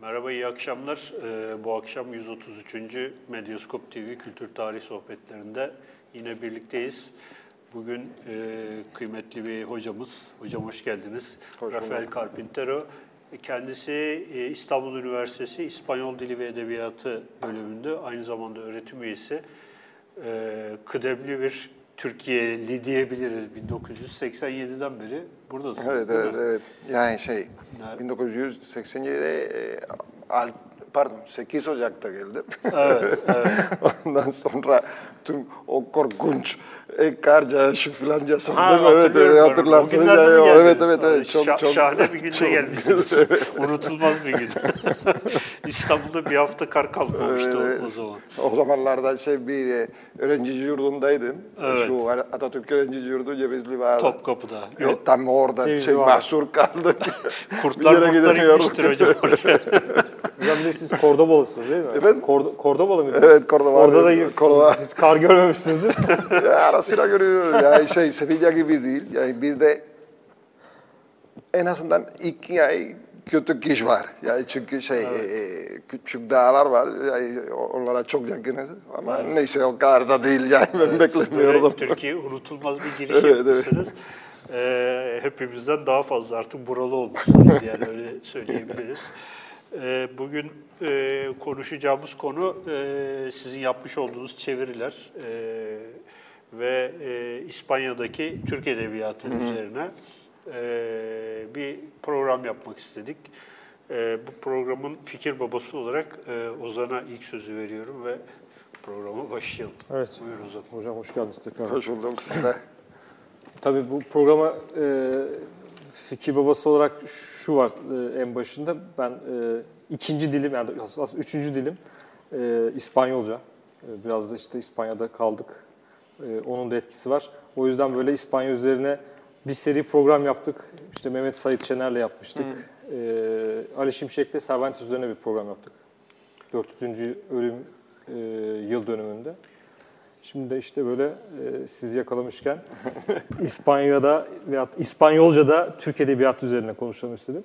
Merhaba, iyi akşamlar. Ee, bu akşam 133. Medyaskop TV Kültür Tarih Sohbetlerinde yine birlikteyiz. Bugün e, kıymetli bir hocamız, hocam hoş geldiniz. Hoş Rafael Carpintero. Kendisi e, İstanbul Üniversitesi İspanyol Dili ve Edebiyatı bölümünde aynı zamanda öğretim üyesi. E, kıdemli bir Türkiye'li diyebiliriz 1987'den beri buradasınız. Evet, evet, evet. Yani şey, Nerede? 1987'de, e, al- pardon, 8 Ocak'ta geldim. Evet, evet. Ondan sonra tüm o korkunç e, kar yağışı falan yaşandı. Ha, evet, hatırlarsınız. Mi Yani, evet, evet, evet. Çok, Şa- çok, şahane bir günde çok- gelmişsiniz. Unutulmaz bir gün. İstanbul'da bir hafta kar kalkmamıştı o- Evet, o zaman. O zamanlarda şey bir e, öğrenci yurdundaydım. Evet. Şu Atatürk öğrenci yurdu Cevizli Bağ'da. Topkapı'da. Evet, tam orada şey, mahsur kaldık. Kurtlar Bir yere kurtlar inmiştir hocam oraya. De siz Kordobalısınız değil mi? Efendim? Kordo, Kordobalı mıydınız? Evet, Kordoba. Orada da. Kordoba. Hiç kar görmemişsinizdir. ya ara sıra görüyoruz. Yani şey Sevilla gibi değil. Yani bir de en azından iki ay kötü kış var. Yani çünkü şey e, küçük dağlar var. Yani onlara çok yakınız. Ama neyse o kadar da değil yani ben Böyle beklemiyordum. Türkiye unutulmaz bir giriş Evet, evet. yapmışsınız. Ee, hepimizden daha fazla artık buralı olmuşsunuz yani öyle söyleyebiliriz. Ee, bugün e, konuşacağımız konu e, sizin yapmış olduğunuz çeviriler e, ve İspanya'daki Türk Edebiyatı üzerine e, bir program yapmak istedik. Bu programın fikir babası olarak Ozan'a ilk sözü veriyorum ve programa başlayalım. Evet. Buyur Ozan. Hocam hoş geldiniz tekrar. Hoş bulduk. Tabii bu programa e, fikir babası olarak şu var e, en başında. Ben e, ikinci dilim yani aslında üçüncü dilim e, İspanyolca. E, biraz da işte İspanya'da kaldık. E, onun da etkisi var. O yüzden böyle İspanya üzerine bir seri program yaptık. İşte Mehmet Sait Şener'le yapmıştık. E, Ali Şimşek'le Cervantes üzerine bir program yaptık. 400. ölüm e, yıl dönümünde. Şimdi de işte böyle e, sizi yakalamışken İspanya'da veya İspanyolca'da Türk Edebiyatı üzerine konuşalım istedim.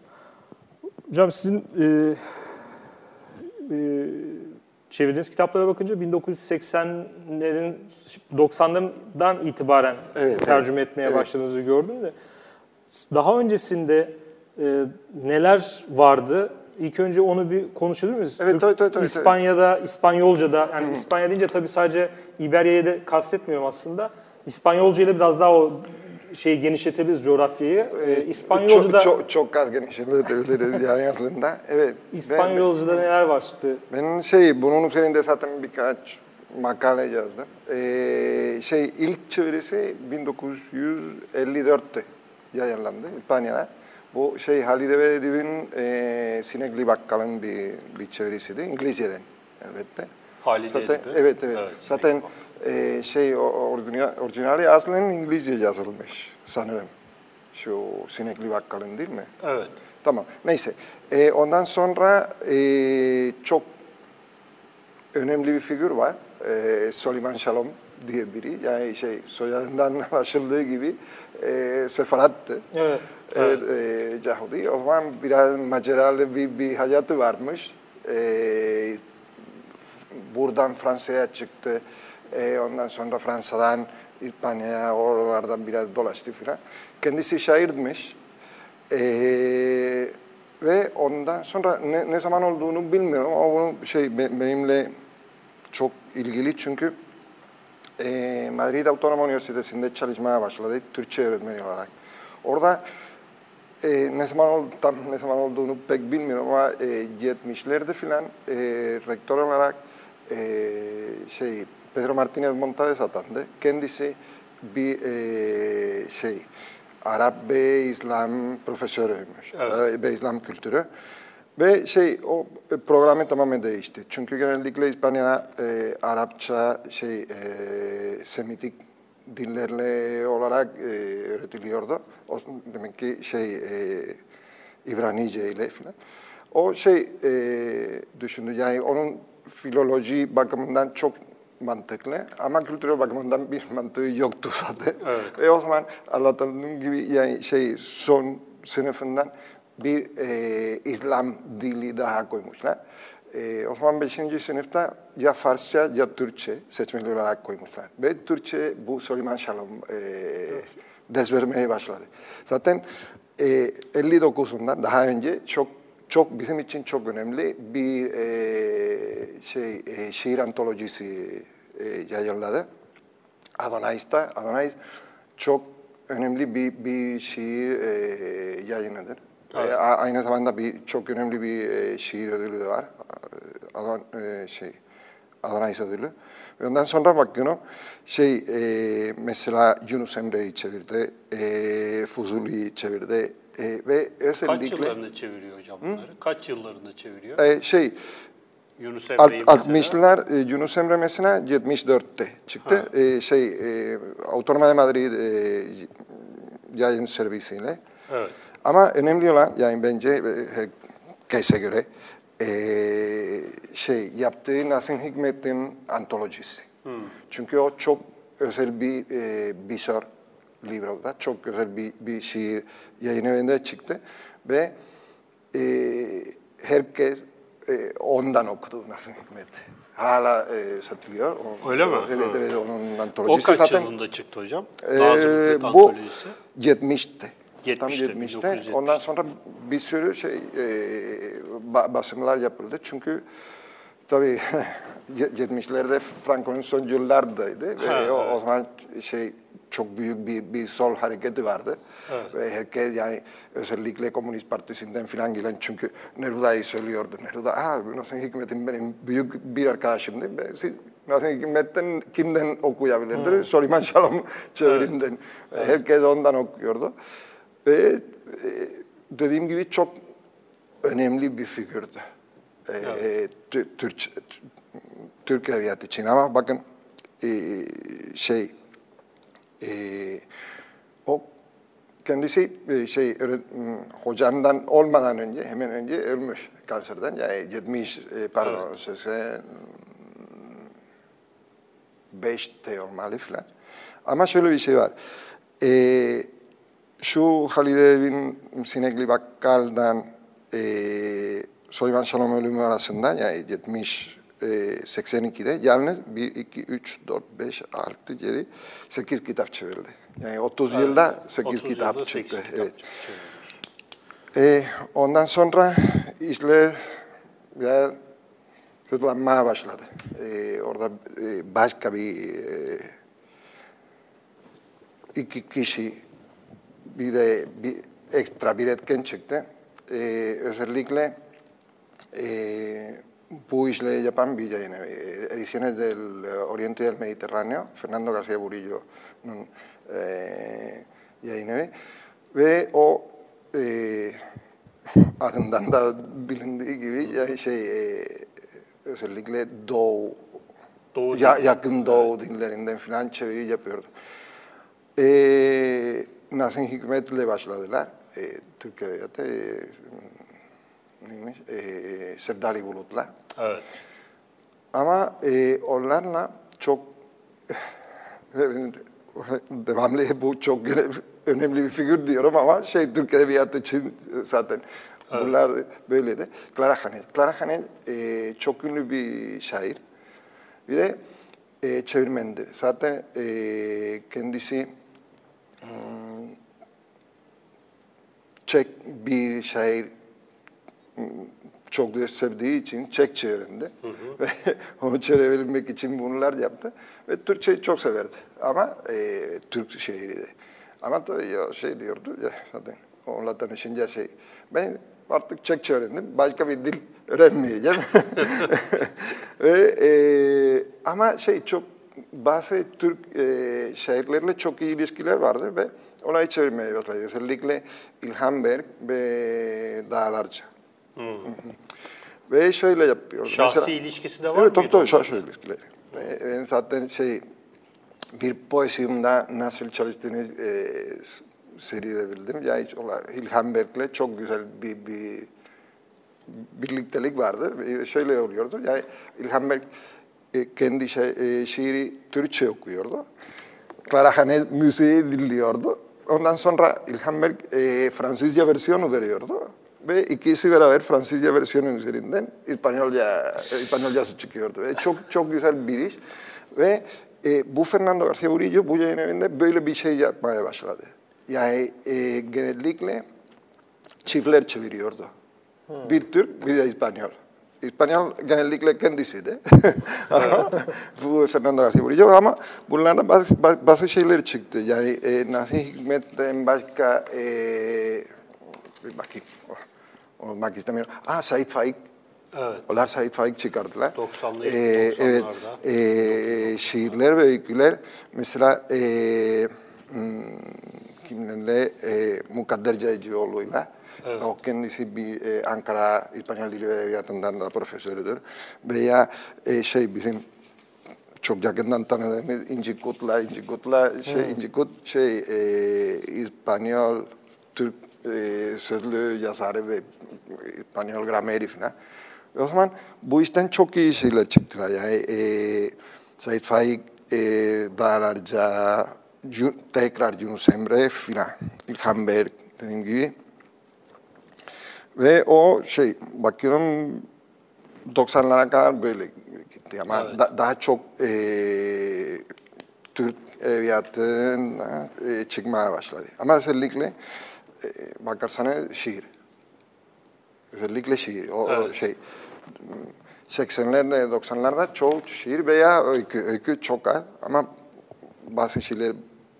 Hocam sizin e, e, çevirdiğiniz kitaplara bakınca 1980'lerin 90'lardan itibaren Evet, tercüme evet, etmeye evet. başladığınızı gördüm de daha öncesinde e, neler vardı? İlk önce onu bir konuşabilir miyiz? Evet, Türk- tabii, tabii, tabii. İspanya'da, İspanyolca'da, yani İspanya deyince tabii sadece İberya'yı da kastetmiyorum aslında. İspanyolca ile biraz daha o şeyi genişletebiliriz coğrafyayı. Ee, İspanyolca'da, çok, çok, çok az genişletebiliriz yani aslında. Evet. Ben- İspanyolca'da neler var işte? Ben şey bunun üzerinde zaten birkaç makale yazdım. Ee, şey ilk çevirisi 1954'te yayınlandı İspanya'da. Bu şey Halide ve Edip'in e, Sinekli Bakkal'ın bir, bir çevirisiydi İngilizceden elbette. Halide Zaten, Edip'i. evet evet. Evet, zaten e, şey orijinali, aslen İngilizce yazılmış sanırım. Şu Sinekli Bakkal'ın değil mi? Evet. Tamam. Neyse. Ee, ondan sonra e, çok önemli bir figür var. Ee, Soliman Shalom diye biri. Yani şey soyadından anlaşıldığı gibi e, Sefarat'tı. Evet. Evet. E, Yahudi. O zaman biraz maceralı bir, bir hayatı varmış. E, buradan Fransa'ya çıktı. E, ondan sonra Fransa'dan İspanya'ya, oralardan biraz dolaştı filan. Kendisi şairmiş. E, ve ondan sonra ne, ne zaman olduğunu bilmiyorum ama bunun şey be- benimle çok ilgili çünkü e, Madrid Autonoma Üniversitesi'nde çalışmaya başladı Türkçe öğretmeni olarak. Orada e, ne zaman ol- tam ne zaman olduğunu pek bilmiyorum ama e, 70'lerde filan e, rektör olarak e, şey Pedro Martínez Montades atandı. Kendisi bir e, şey Arap ve İslam profesörüymüş Evet. ve İslam kültürü. Ve şey o e, programı tamamen değişti. Çünkü genellikle İspanya'da e, Arapça şey e, Semitik dillerle olarak e, öğretiliyordu. O, demek ki şey e, İbranice ile falan. O şey e, düşündü yani onun filoloji bakımından çok mantıklı ama kültürel bakımından bir mantığı yoktu zaten. Evet. Ve o zaman anlattığım gibi yani şey son sınıfından bir e, İslam dili daha koymuşlar. E, o zaman 5. sınıfta ya Farsça ya Türkçe seçmeli olarak koymuşlar. Ve Türkçe bu Süleyman Şalom e, vermeye başladı. Zaten e, 59'unda daha önce çok çok bizim için çok önemli bir e, şey e, şiir antolojisi e, yayınladı. Adonais'ta. Adonais çok önemli bir, bir şiir e, yayınıdır. Evet. E, aynı zamanda bir çok önemli bir e, şiir ödülü de var. Adon, e, şey, Adonais ödülü. Ve ondan sonra bakıyorum şey e, mesela Yunus Emre'yi çevirdi, e, Fuzuli'yi çevirdi e, ve Kaç özellikle yıllarında çeviriyor hocam bunları? Kaç yıllarında çeviriyor? e, şey Yunus Alt- Emre'yi mesela. 60'lar e, Yunus Emre mesela 74'te çıktı. E, şey e, Autonoma de Madrid e, yayın servisiyle. Evet. Ama önemli olan yani bence e, herkese göre e, şey yaptığı Nazım Hikmet'in antolojisi. Çünkü o çok özel bir e, Bizor libroda çok özel bir, bir şiir yayın evinde çıktı ve e, herkes e, ondan okudu Nazım Hikmet. Hala e, satılıyor. O- Öyle mi? Evet, Ha. evet onun O antolojisi kaç zaten. yılında çıktı hocam? Nazım Hikmet bu antolojisi. 70'te. Tam 70'te, 70'te. 1970'te. Ondan sonra bir sürü şey e, ba- basımlar yapıldı. Çünkü tabii 70'lerde Franco'nun son yıllardaydı. Ve Ha, o, evet. o zaman şey çok büyük bir, bir sol hareketi vardı. Ve herkes yani özellikle Komünist Partisi'nden filan gelen çünkü Neruda'yı söylüyordu. Neruda, ah Nazım Hikmet'in benim büyük bir arkadaşımdı. Siz Nazım Hikmet'ten kimden okuyabilirdi? Süleyman Şalom çevirinden. Herkes ondan okuyordu. Ve e, dediğim gibi çok önemli bir figürdü. E, Tü- Türk, Türk edebiyatı için ama bakın e, şey e, o kendisi e, şey m, hocamdan olmadan önce hemen önce ölmüş kanserden yani 70 e, pardon 85'te olmalı falan. Ama şöyle bir şey var. E, şu Halide bin Sinekli Bakkal'dan e, Süleyman Şalom ölümü arasında yani 70 e, 82'de yalnız 1, 2, 3, 4, 5, 6, 7, 8 kitap çevrildi. Yani 30 yılda 8 30 kitap yılda çıktı. 8 kitap evet. çevrilmiş. E, ondan sonra işler biraz hızlanmaya başladı. E, orada e, başka bir e, iki kişi bir de bir ekstra bir etken çıktı. E, özellikle e, bu işleri yapan bir yayın evi. E, Ediciones del Oriente y del Mediterráneo, Fernando García Burillo'nun e, yayın evi. Ve o e, adından da bilindiği gibi yani şey e, özellikle Doğu, Doğu ya, yakın Doğu dillerinden filan çeviri yapıyordu. E, Nazım Hikmet'le başladılar. E, Türk Edebiyatı, e, neymiş? E, Sevdali Bulut'la. Evet. Ama e, onlarla çok devamlı bu çok önemli, bir figür diyorum ama şey Türk Edebiyatı için zaten bunlar böyleydi. Clara Hanet. Clara Hanet e, çok ünlü bir şair. Bir de e, çevirmendir. Zaten e, kendisi Çek bir şair hmm, çok da sevdiği için Çek çevirindi. Ve onu çevirebilmek için bunlar yaptı. Ve Türkçeyi çok severdi. Ama e, Türk şiiriydi. Ama tabii ya şey diyordu ya zaten onunla tanışınca şey. Ben artık Çekçe öğrendim. Başka bir dil öğrenmeyeceğim. Ve, e, ama şey çok bazı Türk e, şairlerle çok iyi ilişkiler vardır ve onları çevirmeye başladı. Özellikle İlhan Berk ve Dağlarca. Ve şöyle yapıyor. Şahsi Mesela- ilişkisi de var Evet, mıydı tabii onların? şahsi ilişkileri. Ee, Ben zaten şey, bir poesimde nasıl çalıştığını e, s- seyredebildim. Ya hiç ola, İlhan Berk'le çok güzel bir, bir birliktelik vardı. Ve Şöyle oluyordu. Yani İlhan Berk e, kendi şey, e, şiiri Türkçe okuyordu. Clara Hanet müziği dinliyordu. Ondan sonra İlhan Berk e, Fransızca versiyonu veriyordu. ve ikisi beraber Fransızca versiyonun üzerinden İspanyolca, İspanyolcası çıkıyordu. Ve çok çok güzel bir iş. Ve e, bu Fernando García Murillo bu yayın evinde böyle bir şey yapmaya başladı. Yani e, genellikle çiftler çeviriyordu. Bir Türk, bir de İspanyol. İspanyol genellikle kendisi de. Ama bu Fernando García Murillo ama bunlarda bazı, bazı şeyler çıktı. Yani e, Nazım Hikmet'ten başka e, bir bakayım. Olmak istemiyorum. Ah Said Faik. Evet. Onlar Said Faik çıkardılar. 90'lı, Ee, evet. 90'larda. E, şiirler ve öyküler mesela e, kimlerle e, Mukadder Caycıoğlu'yla o kendisi bir e, Ankara İspanyol Dili ve Edebiyatı'ndan da profesörüdür. Veya e, şey bizim çok yakından tanıdığımız İnci Kutla, İnci Kutla, şey, İnci Kut, şey, e, İspanyol, Türk e, sözlü yazarı ve İspanyol grameri falan. O zaman bu işten çok iyi şeyler çıktılar. Yani e, Said Faik e, dağlarca, Yu- tekrar Yunus Emre filan, İlhan Berk dediğim gibi. Ve o şey, bakıyorum 90'lara kadar böyle gitti ama da- daha çok e, Türk edebiyatından e, çıkmaya başladı. Ama özellikle e, bakarsanız şiir. Özellikle şiir. O, o Evet. şey 80'lerde 90'larda çoğu şiir veya öykü, öykü çok az ama bazı şeyler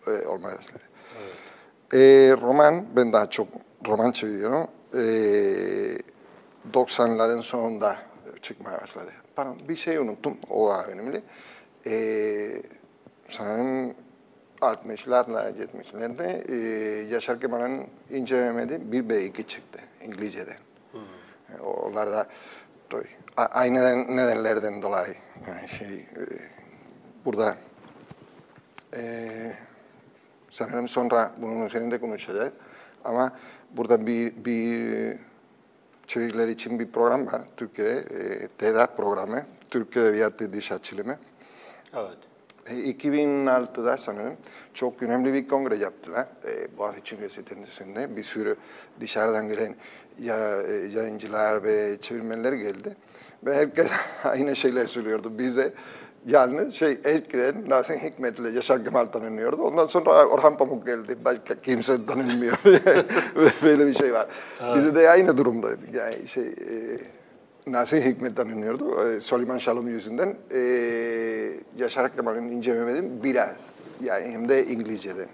e, olmaya başladı. E, roman, ben daha çok roman çeviriyorum. E, 90'ların sonunda çıkmaya başladı. Pardon, bir şey unuttum, o daha önemli. E, sanırım 60'larla 70'lerde e, Yaşar Kemal'in İnce Mehmet'i 1 ve 2 çıktı İngilizce'den. E, Onlar da a- aynı neden- nedenlerden dolayı yani şey e, burada e, sanırım sonra bunun üzerinde konuşacağız. Ama burada bir, bir çeviriler için bir program var Türkiye'de. E, TEDA programı, Türkiye Edebiyatı Diş Açılımı. Evet. E, 2006'da sanırım çok önemli bir kongre yaptılar. E, Boğaziçi Üniversitesi'nde bir sürü dışarıdan gelen ya, e, yayıncılar ve çevirmenler geldi. Ve herkes aynı şeyler söylüyordu. Biz de yalnız şey eskiden Nazım Hikmet ile Yaşar Kemal tanınıyordu. Ondan sonra Orhan Pamuk geldi. Başka kimse tanınmıyor. Böyle bir şey var. Biz de aynı durumdaydık. Yani şey e, Nazım Hikmet tanınıyordu. Ee, Süleyman Şalom yüzünden ee, Yaşar Kemal'in İnce Mehmet'in biraz. Yani hem de İngilizce'den.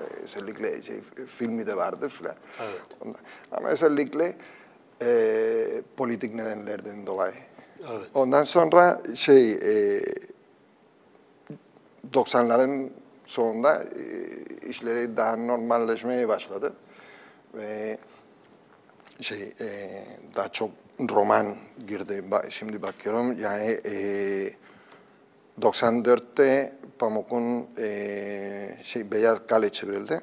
Ee, özellikle şey, filmi de vardır filan. Evet. Ondan- Ama özellikle ee, politik nedenlerden dolayı. Evet. Ondan sonra şey ee, 90'ların sonunda ee, işleri daha normalleşmeye başladı. Ve şey e, daha çok roman girdi. Şimdi bakıyorum yani e, 94'te Pamuk'un e, şey Beyaz Kale çevrildi.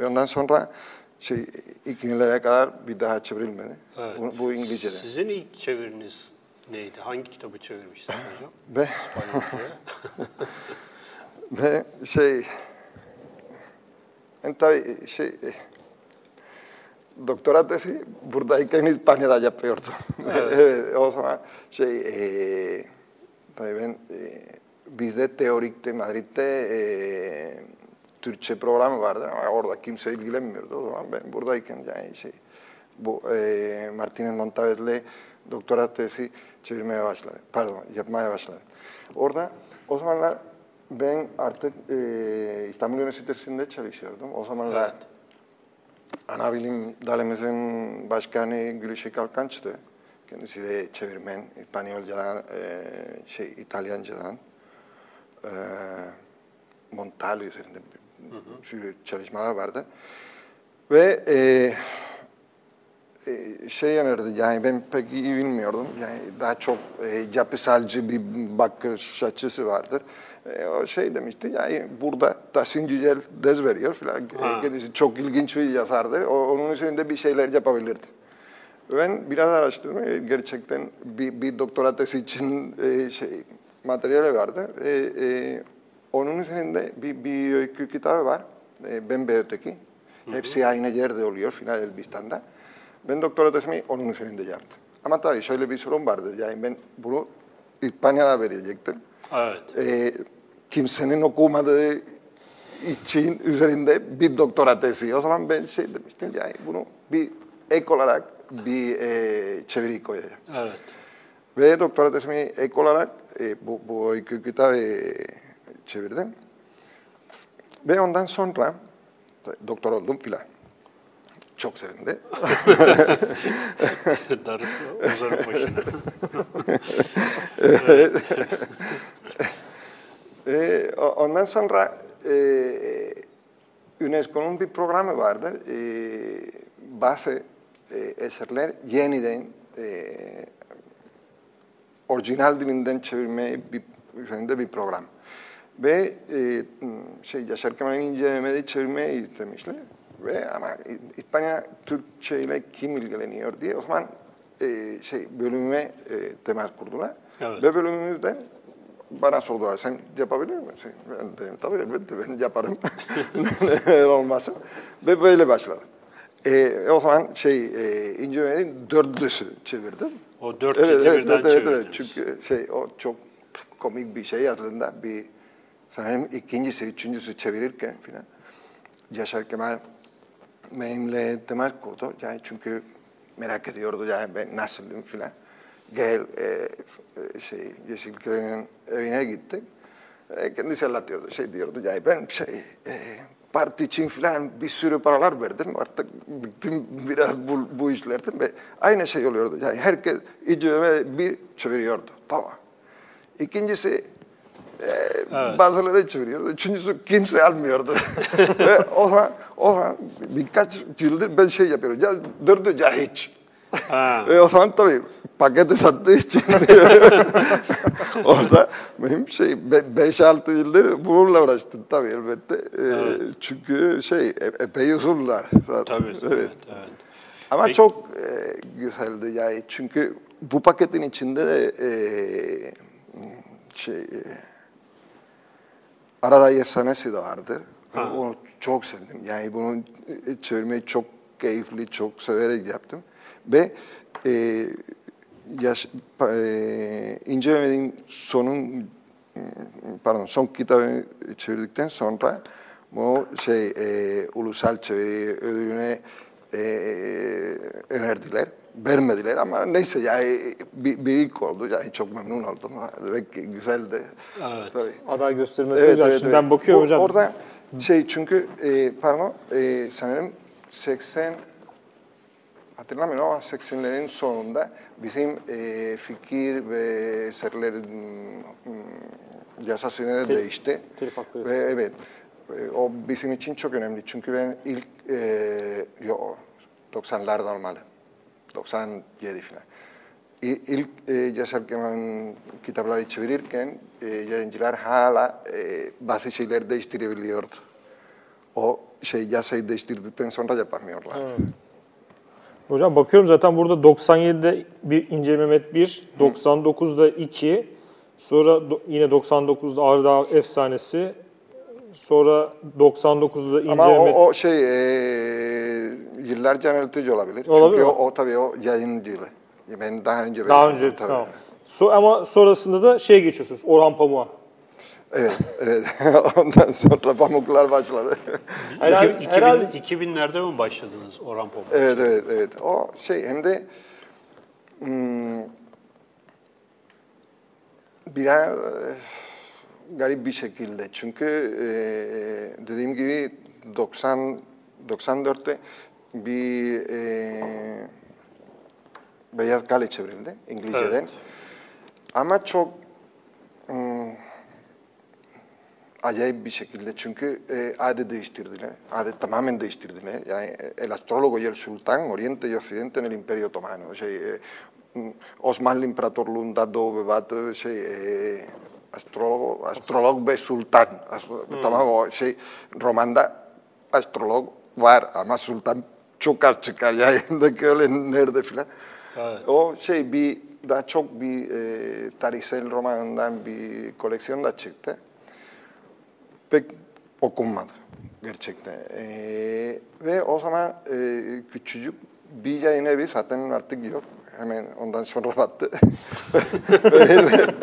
Ve ondan sonra şey 2000'lere kadar bir daha çevrilmedi. Evet. Bu, bu İngilizce'de. Sizin ilk çeviriniz neydi? Hangi kitabı çevirmiştiniz hocam? Ve. Ve şey, ben tabii şey, doktora tezi buradayken İspanya'da yapıyordum. Evet. o zaman şey, e, tabii ben e, bizde teorikte Madrid'de e, Türkçe programı vardı ama orada kimse ilgilenmiyordu. O zaman ben buradayken yani şey, bu e, Martínez Montavez'le doktora tezi çevirmeye başladı. Pardon, yapmaya başladı. Orada o zamanlar ben artık e, İstanbul Üniversitesi'nde çalışıyordum. O zamanlar ana bilim dalimizin başkanı Gülüşe Kalkanç'tı. Kendisi de çevirmen, İspanyolcadan, e, şey İtalyancadan. E, Montale üzerinde bir sürü çalışmalar vardı. Ve e, e, şey önerdi yani ben pek iyi bilmiyordum. Yani daha çok e, yapısalcı bir bakış açısı vardır. E, o şey demişti yani burada Tahsin Yücel ders veriyor filan. Ha. E, kendisi çok ilginç bir yazardır. O, onun üzerinde bir şeyler yapabilirdi. Ben biraz araştırdım. e, Gerçekten bir, bir doktora tezi için e, şey, materyali vardı. E, e, onun üzerinde bir, bir öykü kitabı var. E, ben Öteki. Hepsi aynı yerde oluyor Final Elbistan'da. Ben doktora tezimi onun üzerinde yaptım. Ama tabii şöyle bir sorun vardır. Yani ben bunu İspanya'da verecektim. Evet. Ee, kimsenin okumadığı için üzerinde bir doktora tezi. O zaman ben şey demiştim yani bunu bir ek olarak bir e, çeviri koyacağım. Evet. Ve doktora tezimi ek olarak e, bu, bu iki kitabı e, çevirdim. Ve ondan sonra doktor oldum filan. Çok sevindi. Darısı Ozan'ın başına. E, o- ondan sonra e, UNESCO'nun bir programı vardır. E, bazı e, eserler yeniden e, orijinal dilinden çevirme bir, üzerinde bir program. Ve e, şey Yaşar Kemal'in İnce Mehmet'i çevirmeyi istemişler. Ve ama İspanya Türkçe ile kim ilgileniyor diye o zaman e, şey bölümüme e, temas kurdular. Evet. Ve bölümümüzde bana sordular, sen yapabilir misin? Ben dedim, tabii elbette ben yaparım. Neden olmasın. Ve böyle başladı. E, o zaman şey, e, İnce Mehmet'in dördüsü çevirdim. O dört Evet, cildi evet, evet, evet. Çünkü şey, o çok komik bir şey aslında. Bir, sanırım ikincisi, üçüncüsü çevirirken filan. Yaşar Kemal benimle temas kurdu. Yani çünkü merak ediyordu yani ben nasılım filan. Gel e, e, şey Yeşilköy'ün evine gittik. E, kendisi anlatıyordu. Şey diyordu yani ben şey e, parti için filan bir sürü paralar verdim. Artık bıktım biraz bu, bu işlerden ve aynı şey oluyordu. Yani herkes icime bir çeviriyordu. Tamam. İkincisi e, bazıları çeviriyordu. Üçüncüsü kimse almıyordu. Ve o zaman, o zaman birkaç yıldır ben şey yapıyorum. Ya dördü ya hiç. Ha. Ve o zaman tabii paketi sattığı için orada benim şey 5-6 yıldır bununla uğraştım tabii elbette. Ee, Çünkü şey e- epey uzunlar. Tabii, evet, evet. Ama Peki- çok e, güzeldi yani çünkü bu paketin içinde de e, şey e, arada efsanesi de vardır. Onu çok sevdim. Yani bunu e, çevirmeyi çok keyifli, çok severek yaptım. Ve e, yaş, pa- e, İnce Mehmet'in sonun pardon son kitabını çevirdikten sonra bu şey e, ulusal çeviri ödülüne e, önerdiler. Vermediler ama neyse yani bir, bir ilk oldu. Yani çok memnun oldum. Demek ki güzeldi. Evet. Tabii. Aday göstermesi hocam. Şimdi ben bakıyorum Bu- hocam. Orada şey çünkü e, pardon e, sanırım 80 hatırlamıyorum ama 80'lerin sonunda bizim e, fikir ve eserlerin mm, yasasını Tel- değişti. telif hakları. Ve evet e, o bizim için çok önemli. Çünkü ben ilk e, yo, 90'larda olmalı. 97 falan. İlk e, Yaşar Kemal'in kitapları çevirirken e, yayıncılar hala e, bazı şeyler değiştirebiliyordu. O şey yasayı değiştirdikten sonra yapamıyorlar. Hocam bakıyorum zaten burada 97'de bir İnce Mehmet 1, 99'da 2, sonra yine 99'da Arda Efsanesi, sonra 99'da İnce Ama Mehmet. o, o şey e, yıllarca yanıltıcı olabilir. Olabilir Çünkü mi? o, o tabii o yayıncı yılı. Ben daha önce Daha önce tabii. tamam. So, ama sonrasında da şey geçiyorsunuz Orhan Pamuk'a. Evet, evet. Ondan sonra pamuklar başladı. Herhalde, 2000, herhalde 2000'lerde mi başladınız Orhan Pamuk? Evet, evet, evet. O şey hem de hmm, biraz e, garip bir şekilde. Çünkü e, dediğim gibi 90 94'te bir e, Beyaz Kale çevrildi İngilizceden. Evet. Ama çok hmm, acayip bir şekilde çünkü e, adet değiştirdiler. Adet tamamen değiştirdiler. Yani e, el astrólogo y el sultán, Oriente y Occidente en el Imperio Otomano. Şey, e, m, Osmanlı İmparatorluğunda Doğu ve Batı şey, e, astrologo, astrolog ve sultan. Astro- Tamam o şey Roman'da astrolog var ama sultan çok az çıkar. Yani öyle nerede filan. Evet. O şey bir daha çok bir e, tarihsel romanından bir koleksiyonda çıktı. Pek okunmadı gerçekten. E, ve o zaman e, küçücük bir yayın evi zaten artık yok. Hemen ondan sonra battı. Böyle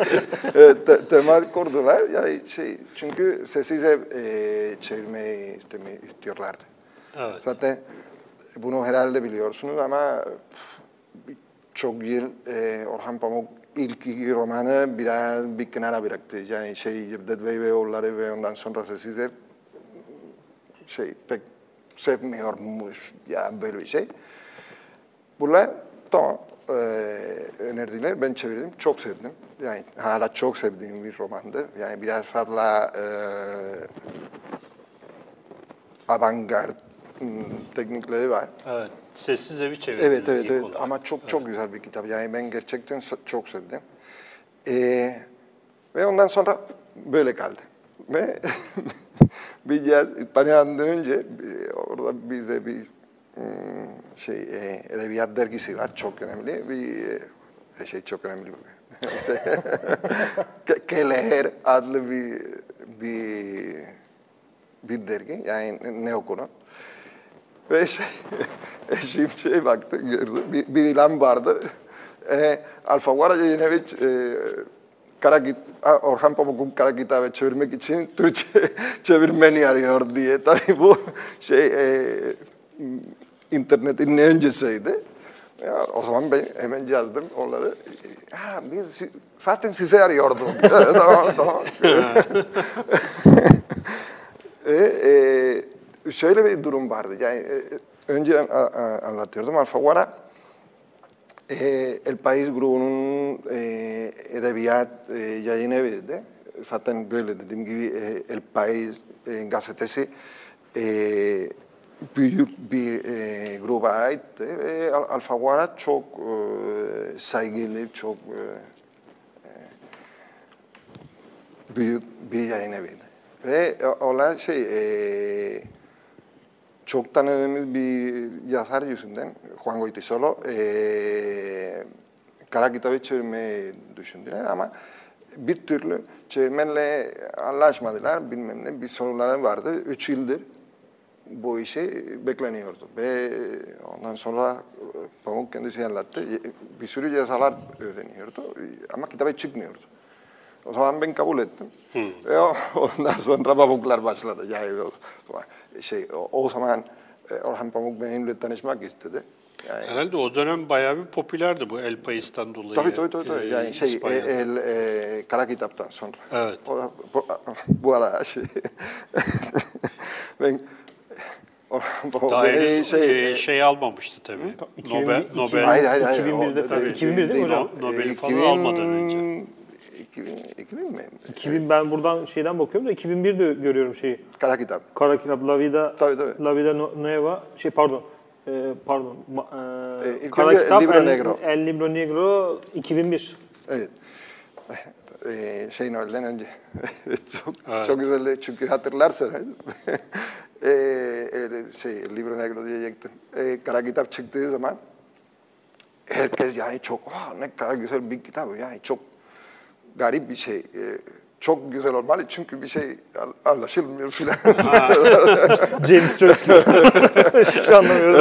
e, te, temas kurdular. Yani şey, çünkü sessiz ev e, çevirmeyi istemi, istiyorlardı. Evet. Zaten bunu herhalde biliyorsunuz ama çok yıl e, Orhan Pamuk ilk romanı biraz bir kenara bıraktı. Yani şey Cevdet Bey ve oğulları ve ondan sonra sessiz ev şey pek sevmiyormuş ya böyle bir şey. Bunlar tamam e, önerdiler. Ben çevirdim. Çok sevdim. Yani hala çok sevdiğim bir romandır. Yani biraz fazla e, avantgard hmm, teknikleri var. Evet. Sessiz evi çevirdiniz Evet evet evet olarak. ama çok çok güzel bir kitap. Yani ben gerçekten çok sevdim. Ee, ve ondan sonra böyle kaldı. Ve bir yer İspanya'dan dönünce e, orada bizde bir hmm, şey e, edebiyat dergisi var çok önemli. Bir e, şey çok önemli. leer adlı bir bir bir dergi yani ne okunu. Ve şey, eşim şey baktı, gördü, bir, bir ilan vardı. E, Alfaguara Yayıneviç, e, kara kit, Orhan Pamuk'un kara kitabı çevirmek için Türkçe çevirmeni arıyor diye. Tabii bu şey e, internetin öncesiydi. Ya, o zaman ben hemen yazdım onları. Ha, biz zaten sizi arıyorduk. tamam, tamam. E, e, şöyle bir durum vardı. Yani e, önce a- a- anlatıyordum. Alfaguara e, El País grubunun e, edebiyat e, yayın eviydi. Zaten böyle dediğim gibi e, El País e, gazetesi e, büyük bir e, gruba aitti. Ve Al- Alfaguara çok e, saygılı, çok e, büyük bir yayın eviydi. Ve onlar şey, e, çok tanıdığımız bir yazar yüzünden, Juan Goytisolo, e, kara kitabı çevirmeyi düşündüler ama bir türlü çevirmenle anlaşmadılar, bilmem ne, bir sorunları vardı. Üç yıldır bu işi bekleniyordu. Ve ondan sonra e, Pamuk kendisi anlattı. Bir sürü cezalar ödeniyordu ama kitabı çıkmıyordu. O zaman ben kabul ettim. Ve o- ondan sonra pamuklar başladı. Yani şey, o, o zaman e, Orhan Pamuk benimle tanışmak istedi. Yani, Herhalde o dönem bayağı bir popülerdi bu El País'ten dolayı. tabii tabii tabii. tabii. e, Yani şey, e, İspanya'da. el, e, kara kitaptan sonra. Evet. O, bu, bu ara şey, ben Daha henüz şey, e, şey almamıştı tabii. 2000 Nobel, Nobel. Hayır hayır hayır. 2001'de O- falan. 2001 değil mi değil, hocam? o- Nobel'i falan almadan önce. 2000, 2000 mi? 2000 ben buradan şeyden bakıyorum da 2001'de görüyorum şeyi. Kara kitap. Kara kitap La Vida Tabii, tabii. La Vida No- Nueva şey pardon. e, pardon. E, E, Kara önce kitap Libro El, Negro. El Libro Negro 2001. Evet. Ee, şey Noel'den önce. çok, Evet. çok güzeldi çünkü hatırlarsan. ee, şey, Libro Negro diyecektim. Ee, kara kitap çıktığı zaman herkes yani çok, "Aa, ne kadar güzel bir kitap. Yani çok garip bir şey. Ee, çok güzel olmalı çünkü bir şey anlaşılmıyor filan. James Joyce gibi. Şey anlamıyoruz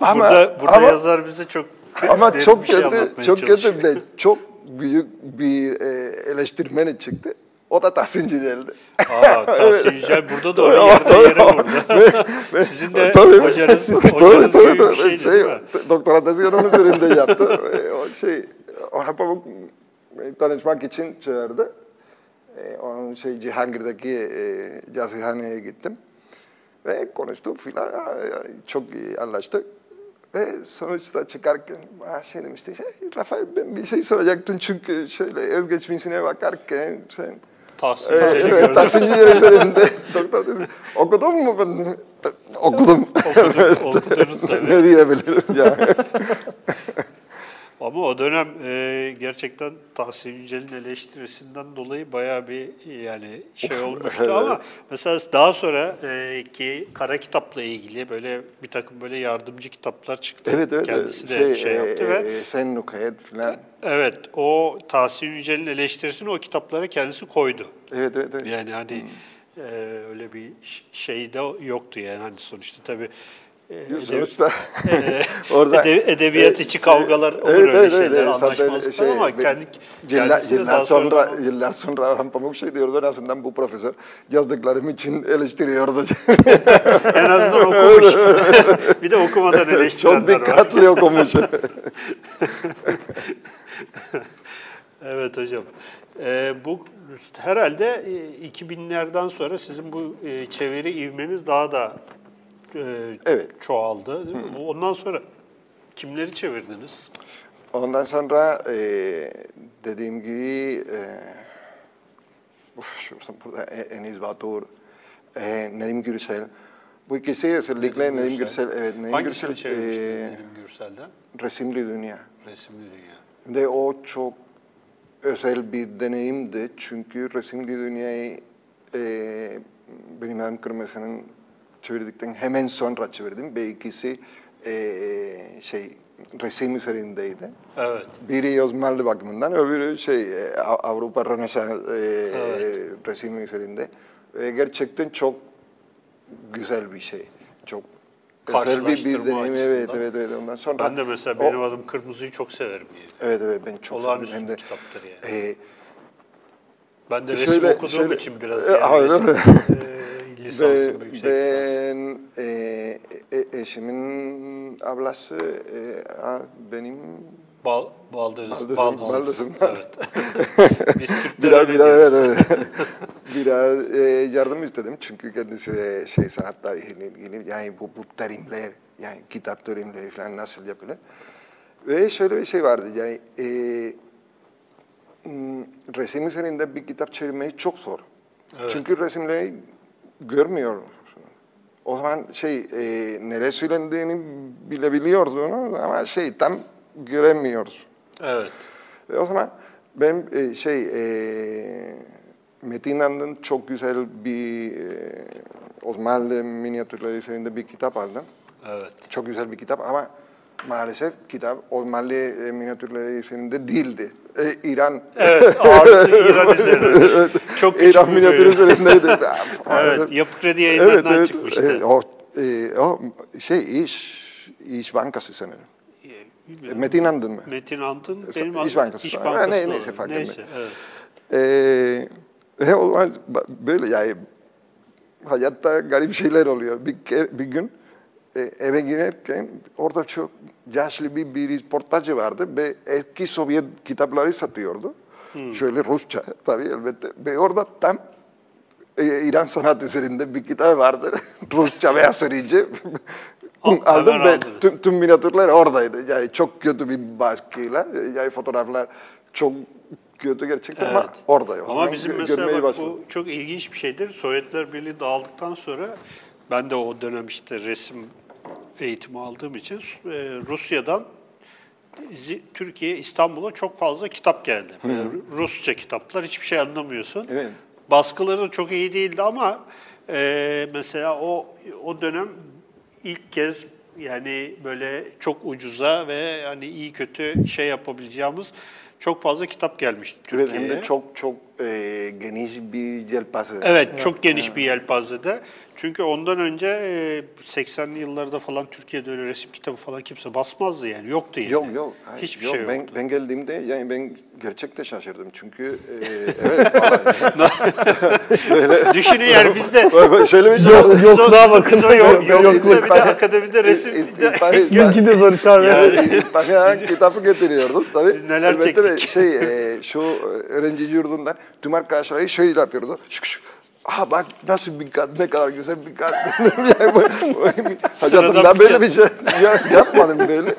ama. ama burada burada ama, yazar bize çok ama çok bir şey kötü, çok çalışıyor. kötü ve çok büyük bir e, eleştirmeni çıktı. O da Tahsin Cidel'di. Aa, Tahsin Yücel burada da Tabii, öyle tabii. yere vurdu. Sizin de Tabii. hocanız, Tabii, hocanız tabii, gibi bir tabii. şeydi Şey, doktora tezini onun üzerinde yaptı. E, o şey, Orhan Pamuk beni tanışmak için çağırdı. E, onun şey Cihangir'deki e, yazıhaneye gittim. Ve konuştuk filan. Çok iyi anlaştık. Ve sonuçta çıkarken "Aa, şey demişti, şey, Rafael ben bir şey soracaktım çünkü şöyle özgeçmişine bakarken sen Tahsin Evet, Yücel'i evet. Tahsin üzerinde doktor dedi, okudun mu ben? Okudum. Okuduk, okudunuz tabii. ne diyebilirim ya. Ama o dönem e, gerçekten Tahsin Yücel'in eleştirisinden dolayı bayağı bir yani şey olmuştu ama mesela daha sonra e, ki kara kitapla ilgili böyle bir takım böyle yardımcı kitaplar çıktı. evet evet. Kendisi de şey, yaptı e, ve e, Sen Nukayet filan. evet o Tahsin Yücel'in eleştirisini o kitaplara kendisi koydu. Evet evet. evet. Yani hani e, öyle bir şey de yoktu yani hani sonuçta tabii edebi- Sonuçta e, orada ede- edebiyat e, içi şey- kavgalar olur evet, öyle evet, şeyler, evet, anlaşmazlıklar ama be- kendi, yıllar, yıllar sonra sonra yıllar sonra Orhan Pamuk şey diyordu en azından bu profesör yazdıklarım için eleştiriyordu. en azından okumuş. bir de okumadan Çok eleştirenler var. dikkatli okumuş. Evet hocam. Ee, bu herhalde e, 2000'lerden sonra sizin bu e, çeviri ivmeniz daha da e, Evet. çoğaldı. Değil mi? Bu- Ondan sonra kimleri çevirdiniz? Ondan sonra e, dediğim gibi e, burada E- Enis Batur, e, Nedim Gürsel. Bu ikisi özellikle Nedim Gürsel, evet Nedim Hangisini Gürsel çevirmiştiniz e, Nedim Gürsel'den? Resimli Dünya. Resimli Dünya. Ve o çok özel bir deneyimdi çünkü Resimli Dünya'yı e, benim hem Kırmızı'nın çevirdikten hemen sonra çevirdim ve ikisi e, şey resim üzerindeydi. Evet. Biri Osmanlı bakımından, öbürü şey e, Av- Avrupa Rönesans e, resimi üzerinde. Ve gerçekten çok güzel bir şey. Çok özel bir, bir deneyim. Evet, evet, evet. Ondan sonra Ben de mesela o- benim adım Kırmızı'yı çok severim. Yani. Evet, evet ben çok Olağanüstü severim. bir kitaptır yani. e, Ben de resim şöyle- okuduğum şöyle- için biraz E, yani aynen resim, öyle. e, lisansım, Ve yüksek ben e, e, eşimin ablası e, benim Bal, baldız, Baldızım, baldızım. baldızım. Evet. Biz Türkler biraz biraz diyoruz. evet, evet. biraz e, yardım istedim çünkü kendisi de şey sanat tarihiyle ilgili yani bu, bu terimler yani kitap terimleri falan nasıl yapılır ve şöyle bir şey vardı yani e, resim üzerinde bir kitap çevirmeyi çok zor çünkü resimleri görmüyor o zaman şey e, nereye söylendiğini bilebiliyordun ama şey tam göremiyorsun. Evet. E, o zaman ben e, şey e, Metin Andın çok güzel bir e, Osmanlı minyatürleri üzerinde bir kitap aldım. Evet. Çok güzel bir kitap ama maalesef kitap Osmanlı e, minyatürleri üzerinde değildi. E, İran Evet, ağırlığı İran üzerinedir. Çok İran bölüm. üzerindeydi. Evet. Yapı Kredi yayınlarından çıkmıştı. E, o, e, o şey iş İş Bankası sanırım. E, bilmiyorum. Metin Andın mı? Metin Ant'ın İş benim adım- Bankası. İş Ha, Bankası. ne- olan. neyse, fark etmez. Neyse, evet. Ee, o zaman böyle yani hayatta garip şeyler oluyor. Bir, bir gün e, eve girerken orada çok yaşlı bir, bir portacı vardı ve eski Sovyet kitapları satıyordu. Şöyle Rusça tabii elbette. Ve orada tam e, İran sanat üzerinde bir kitap vardı. Rusça ve Asurice. Al- Aldım ve tüm, tüm minyatürler oradaydı. Yani çok kötü bir baskıyla. Yani fotoğraflar çok kötü gerçekten ama Evet. orada. O Ama bizim mesela bak, bu çok ilginç bir şeydir. Sovyetler Birliği dağıldıktan sonra ben de o dönem işte resim eğitimi aldığım için e, Rusya'dan Türkiye, İstanbul'a çok fazla kitap geldi. Böyle Rusça kitaplar, hiçbir şey anlamıyorsun. Evet. Baskıları da çok iyi değildi ama e, mesela o o dönem ilk kez yani böyle çok ucuza ve hani iyi kötü şey yapabileceğimiz çok fazla kitap gelmişti Evet, Türkiye'ye. hem de çok çok e, geniş bir yelpaze. Evet, çok geniş bir yelpazede. Çünkü ondan önce e, 80'li yıllarda falan Türkiye'de öyle resim kitabı falan kimse basmazdı yani. Yoktu yani. Yok yok. hayır, Hiçbir yok. şey ben, yoktu. ben geldiğimde yani ben gerçekten şaşırdım. Çünkü e, evet. vallahi. Düşünün yani bizde Böyle şey o- daha biz bakın. yok, Yok, yok, yok, bizde bir de akademide resim. Sizinki de zor iş abi. Yani kitabı getiriyordum tabii. Biz neler çektik. Şey, e, şu öğrenci yurdundan tüm arkadaşları şöyle yapıyordu. Şık şık. Aa bak nasıl bir kat, ne kadar güzel bir kat. yani bu, bu, hayatımda bir böyle bir şey ya- yapmadım böyle.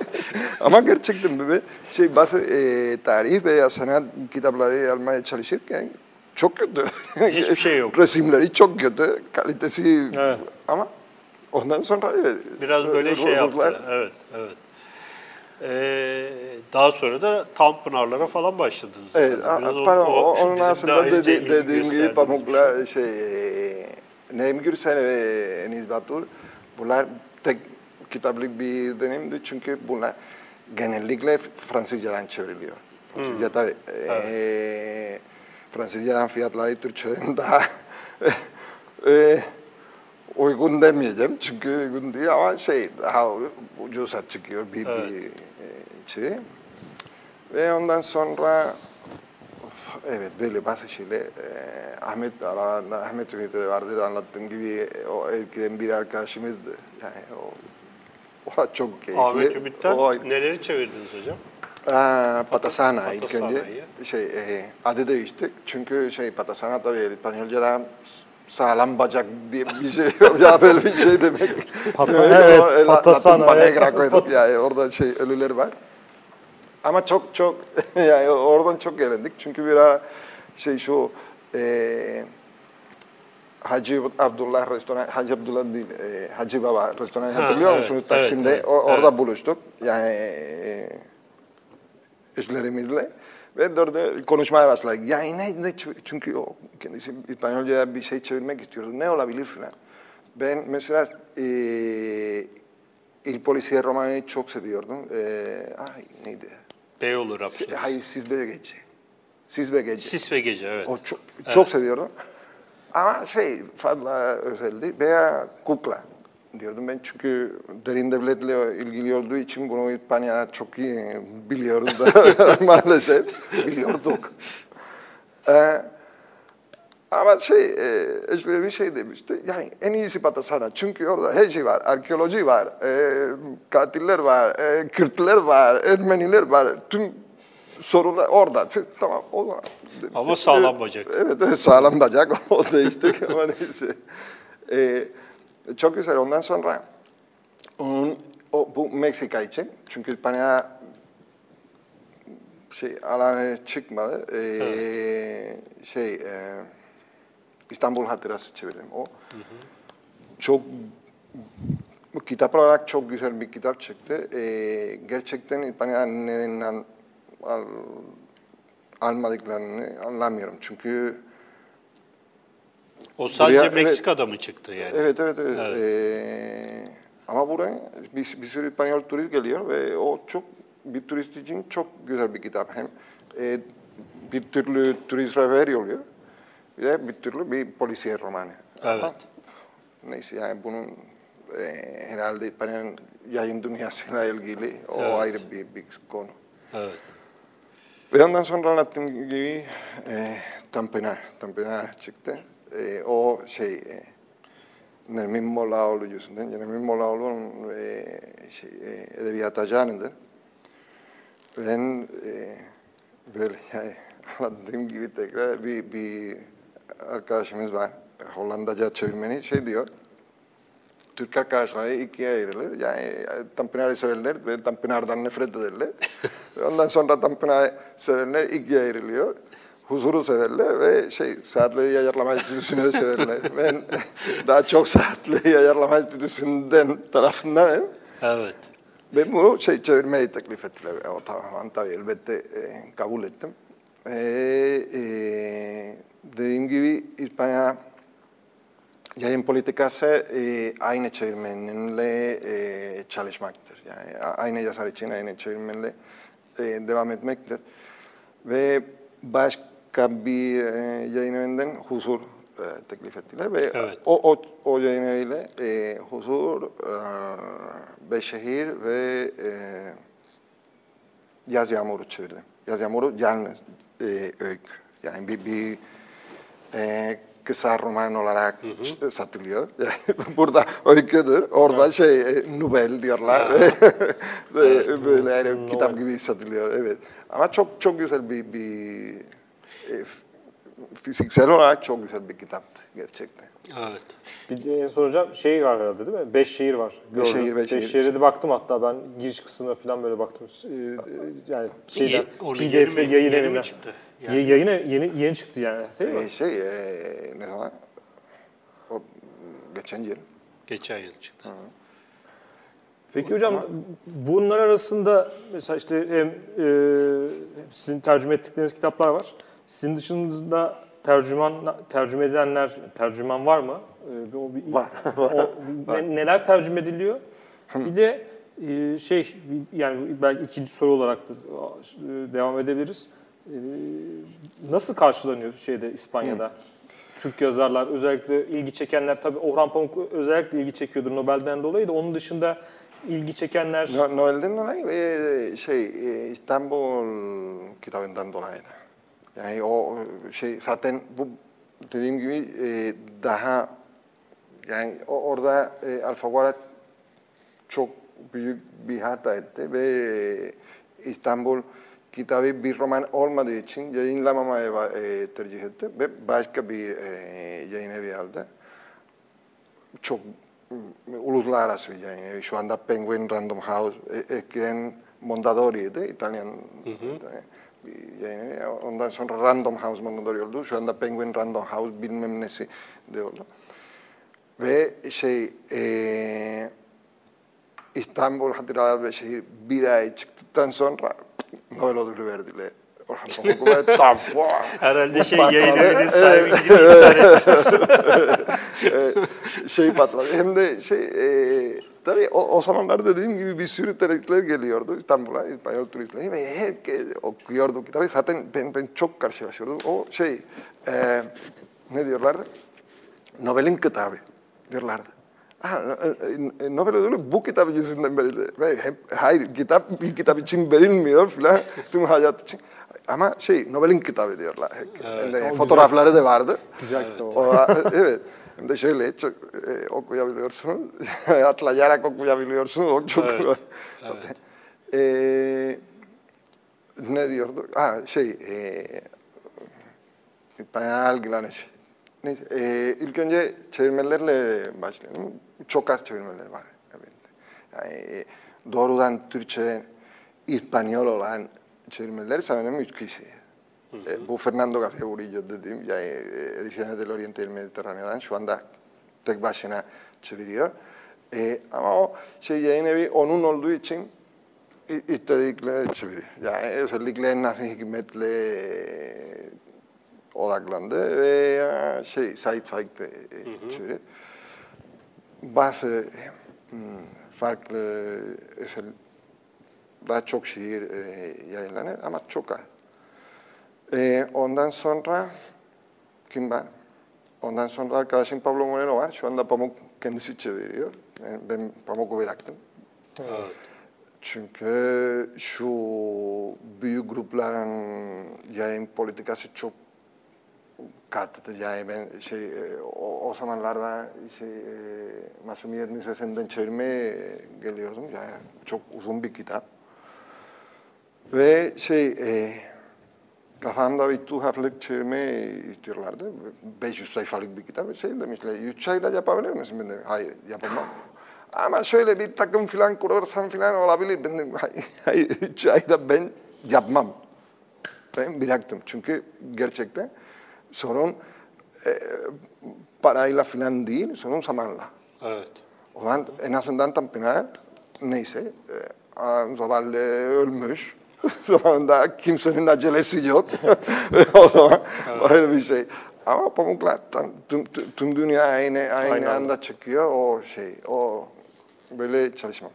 Ama gerçekten böyle şey bazı e, tarih veya sanat kitapları almaya çalışırken çok kötü. Hiçbir şey yok. Resimleri çok kötü, kalitesi Evet. ama ondan sonra evet. Biraz böyle şey yaptılar. Evet, evet. Ee, daha sonra da Tanpınarlara falan başladınız. Evet, yani. Biraz pardon, o o- onun aslında dedi, dediğim gibi Pamuk'la şey, e, Neim Gürsel ve Enis Batur bunlar tek kitaplık bir dönemdi çünkü bunlar genellikle Fransızcadan çevriliyor. Fransızca tabii, e, Fransızcadan fiyatları Türkçeden daha e, uygun demeyeceğim çünkü uygun değil ama şey daha ucuza çıkıyor bir, bir e, şey. Ve ondan sonra of, evet böyle bazı şeyler e, Ahmet aralarında Ahmet Ümit'e de vardır anlattığım gibi e, o ülkeden bir arkadaşımızdı. Yani o, o çok keyifli. Ahmet Ümit'ten O, neleri çevirdiniz hocam? Aa, Patasana ilk önce şey e, adı değişti çünkü şey Patasana tabii İspanyolca'da sağlam bacak diye bir şey ya böyle bir şey demek. Pata- Evet, evet, e, la- evet. Negra koyduk yani orada şey ölüler var. Ama çok çok yani oradan çok eğlendik çünkü bir ara şey şu e, Hacı Abdullah restoran, Hacı Abdullah değil, e, Hacı Baba restoranı Ha, hatırlıyor evet, musunuz evet, Taksim'de? evet, O- orada evet. buluştuk. Yani e, eşlerimizle ve dörde konuşmaya başladık. Yani ne, ne çünkü o kendisi İspanyolca'ya bir şey çevirmek istiyordu. Ne olabilir filan. Ben mesela e, Il Polisiye romanı çok seviyordum. E, ay neydi? Beyoğlu Si- Rapsosu. Hayır Siz ve Gece. Siz ve Gece. Sis ve Gece evet. O çok, çok seviyordum. Ama şey fazla özeldi. Veya kukla diyordum ben çünkü derin devletle ilgili olduğu için bunu İspanya'da çok iyi biliyoruz da maalesef biliyorduk. Ee, ama şey, e, işte bir şey demişti, yani en iyisi Patasana çünkü orada her şey var, arkeoloji var, e, katiller var, e, Kürtler var, Ermeniler var, tüm sorular orada. Tamam, o zaman. demişti. Ama sağlam bacak. Evet, evet, sağlam bacak, o değişti ama neyse. E, çok güzel, ondan sonra onun, o, bu Meksika için, çünkü İspanya şey alana çıkmadı. Ee, şey e, İstanbul Hatırası çevirdim o. Çok bu kitap olarak çok güzel bir kitap çıktı. Ee, gerçekten İspanya'dan neden al, al, almadıklarını anlamıyorum. Çünkü O sadece Buraya- evet. Meksika'da mı çıktı yani? Evet, evet, evet. Ee, ama buraya bir, bir sürü İspanyol turist geliyor ve o çok bir turist için çok güzel bir kitap. Hem e, bir türlü turist rehber oluyor, bir de bir türlü bir polisiye romanı. Evet. Ama neyse yani bunun e, herhalde İspanya'nın yayın dünyasıyla ilgili o Evet. ayrı bir, bir konu. Evet. Ve ondan sonra anlattığım gibi e, Tanpınar, Tanpınar çıktı. E, o şey, e, Nermin Mollaoğlu yüzünden. Nermin Mollaoğlu'nun e, şey, e, edebiyat ajanıdır. Ben e, böyle yani, anlattığım gibi tekrar bir, bir arkadaşımız var. Hollandaca çevirmeni şey diyor. Türk arkadaşları ikiye ayrılır. Yani Tanpınar'ı severler ve Tanpınar'dan nefret ederler. Ondan sonra Tanpınar'ı severler ikiye ayrılıyor. Huzuru severler ve şey saatleri ayarlama enstitüsünü severler. Ben daha çok saatleri ayarlama enstitüsünden tarafındayım. Evet. Ben bunu şey çevirmeyi teklif ettiler. O tamam tabii elbette e, kabul ettim. E, e, dediğim gibi İspanya yayın politikası e, aynı çevirmenle e, çalışmaktır. Yani aynı yazar için aynı çevirmenle e, devam etmektir. Ve başka bir e, yayın evinden huzur e, teklif ettiler ve Evet. o, o, o yayın eviyle e, huzur, e, Beşehir ve e, Yaz Yağmuru çevirdim. Yaz Yağmuru yalnız e, öykü. Yani bir, bir e, kısa roman olarak işte satılıyor. Yani burada öyküdür, orada şey e, Nobel diyorlar. Ve böyle yani kitap gibi satılıyor. Evet. Ama çok çok güzel bir, bir e, fiziksel olarak çok güzel bir kitaptı gerçekten. Evet. Bir de en son hocam şey var herhalde değil mi? Beş şehir var. Beş Gördüm. şehir, beş şehir. şehire de baktım hatta ben giriş kısmına falan böyle baktım. Ee, yani şeyden, PDF'de yayın evinden. çıktı? Ye- yayın yeni, yeni çıktı yani değil mi? E, şey e, ne zaman? O, geçen yıl. Geçen yıl çıktı. Peki hocam bunlar arasında mesela işte hem e, sizin tercüme ettikleriniz kitaplar var. Sizin dışında tercüman tercüme edilenler tercüman var mı? E, bir- o bir, Var, o, ne- neler tercüme ediliyor? Bir de e, şey yani belki ikinci soru olarak da e, devam edebiliriz. E, nasıl karşılanıyor şeyde İspanya'da? Türk yazarlar özellikle ilgi çekenler tabii Orhan Pamuk özellikle ilgi çekiyordur Nobel'den dolayı da onun dışında ilgi çekenler No, Noel'den dolayı ve şey e, İstanbul kitabından dolayı da. Yani o şey zaten bu dediğim gibi e, daha yani orada e, Alfaguara çok büyük bir hata etti ve İstanbul kitabı bir roman olmadığı için yayınlamamaya e, tercih etti ve başka bir e, yayın evi aldı. Çok uluslararası bir yayın evi. Şu anda Penguin Random House, e, eskiden Mondadori'ydi, İtalyan bir yayın evi. Ondan sonra Random House Mondadori oldu. Şu anda Penguin Random House bilmem nesi de oldu. Ve şey, e, İstanbul Hatıralar ve Şehir bir ay çıktıktan sonra Nobel ödülü verdiler. Herhalde şey yayın evinin Evet. sahibi gibi tane şey patladı. Hem de şey, e, tabii o, o zamanlar dediğim gibi bir sürü turistler geliyordu İstanbul'a, İspanyol turistler ve herkes okuyordu kitabı. Zaten ben, ben çok karşılaşıyordum. O şey, e, ne diyorlardı? Nobel'in kitabı diyorlardı. E, Nobel ödülü bu kitap yüzünden verildi. Ve hep, hayır, kitap bir kitap için verilmiyor filan, tüm hayat için. Ama şey, Nobel'in kitabı diyorlar. De fotoğrafları da vardı. güzel kitap hem d'això i l'eix, eh, o cuia bilu orzu, atlaiarak ne diordu ah, şey eh, ipaina algi lan eixi. Eh, ilki onge, txeir meller le, baix, txokaz txeir meller, bare, Türkçe İspanyol olan dan turtxe, ispaniolo lan, E, bu Fernando García Burillo dediğim, yani e, Ediciones del Oriente y del Mediterráneo'dan şu anda tek başına çeviriyor. E, ama o şey yayın evi onun olduğu için istedikleri çeviriyor. Yani özellikle Nafi Hikmet'le odaklandı ve şey Said Faik de e, çeviriyor. Bazı hmm, farklı özel, daha çok şiir yayınlanır ama çok az. E, ondan sonra kim var? Ondan sonra arkadaşım Pablo Moreno var. Şu anda Pamuk kendisi çeviriyor. Yani ben Pamuk'u bıraktım. Çünkü şu büyük grupların yayın politikası çok katıdır. Yani ben şey e, o, o zamanlarda şey e, Masumiyet Lisesi'nden çevirmeye geliyordum. Yani çok uzun bir kitap. Ve şey e, kafamda bir tuhaflık çevirme istiyorlardı. 500 sayfalık bir kitap. Şey demişler, 3 ayda yapabilir misin? Ben de, hayır yapamam. Ama şöyle bir takım filan kurarsan filan olabilir. Ben de, hayır, hayır 3 ayda ben yapmam. Ben bıraktım. Çünkü gerçekten sorun e, parayla filan değil, sorun zamanla. Evet. O zaman en azından Tanpınar neyse e, zavallı ölmüş. Zamanında kimsenin acelesi yok. o zaman böyle bir şey. Ama Pamuk'la tam- tüm, tüm, dünya aynı, aynı, Aynı anda. çıkıyor. O şey, o böyle çalışma.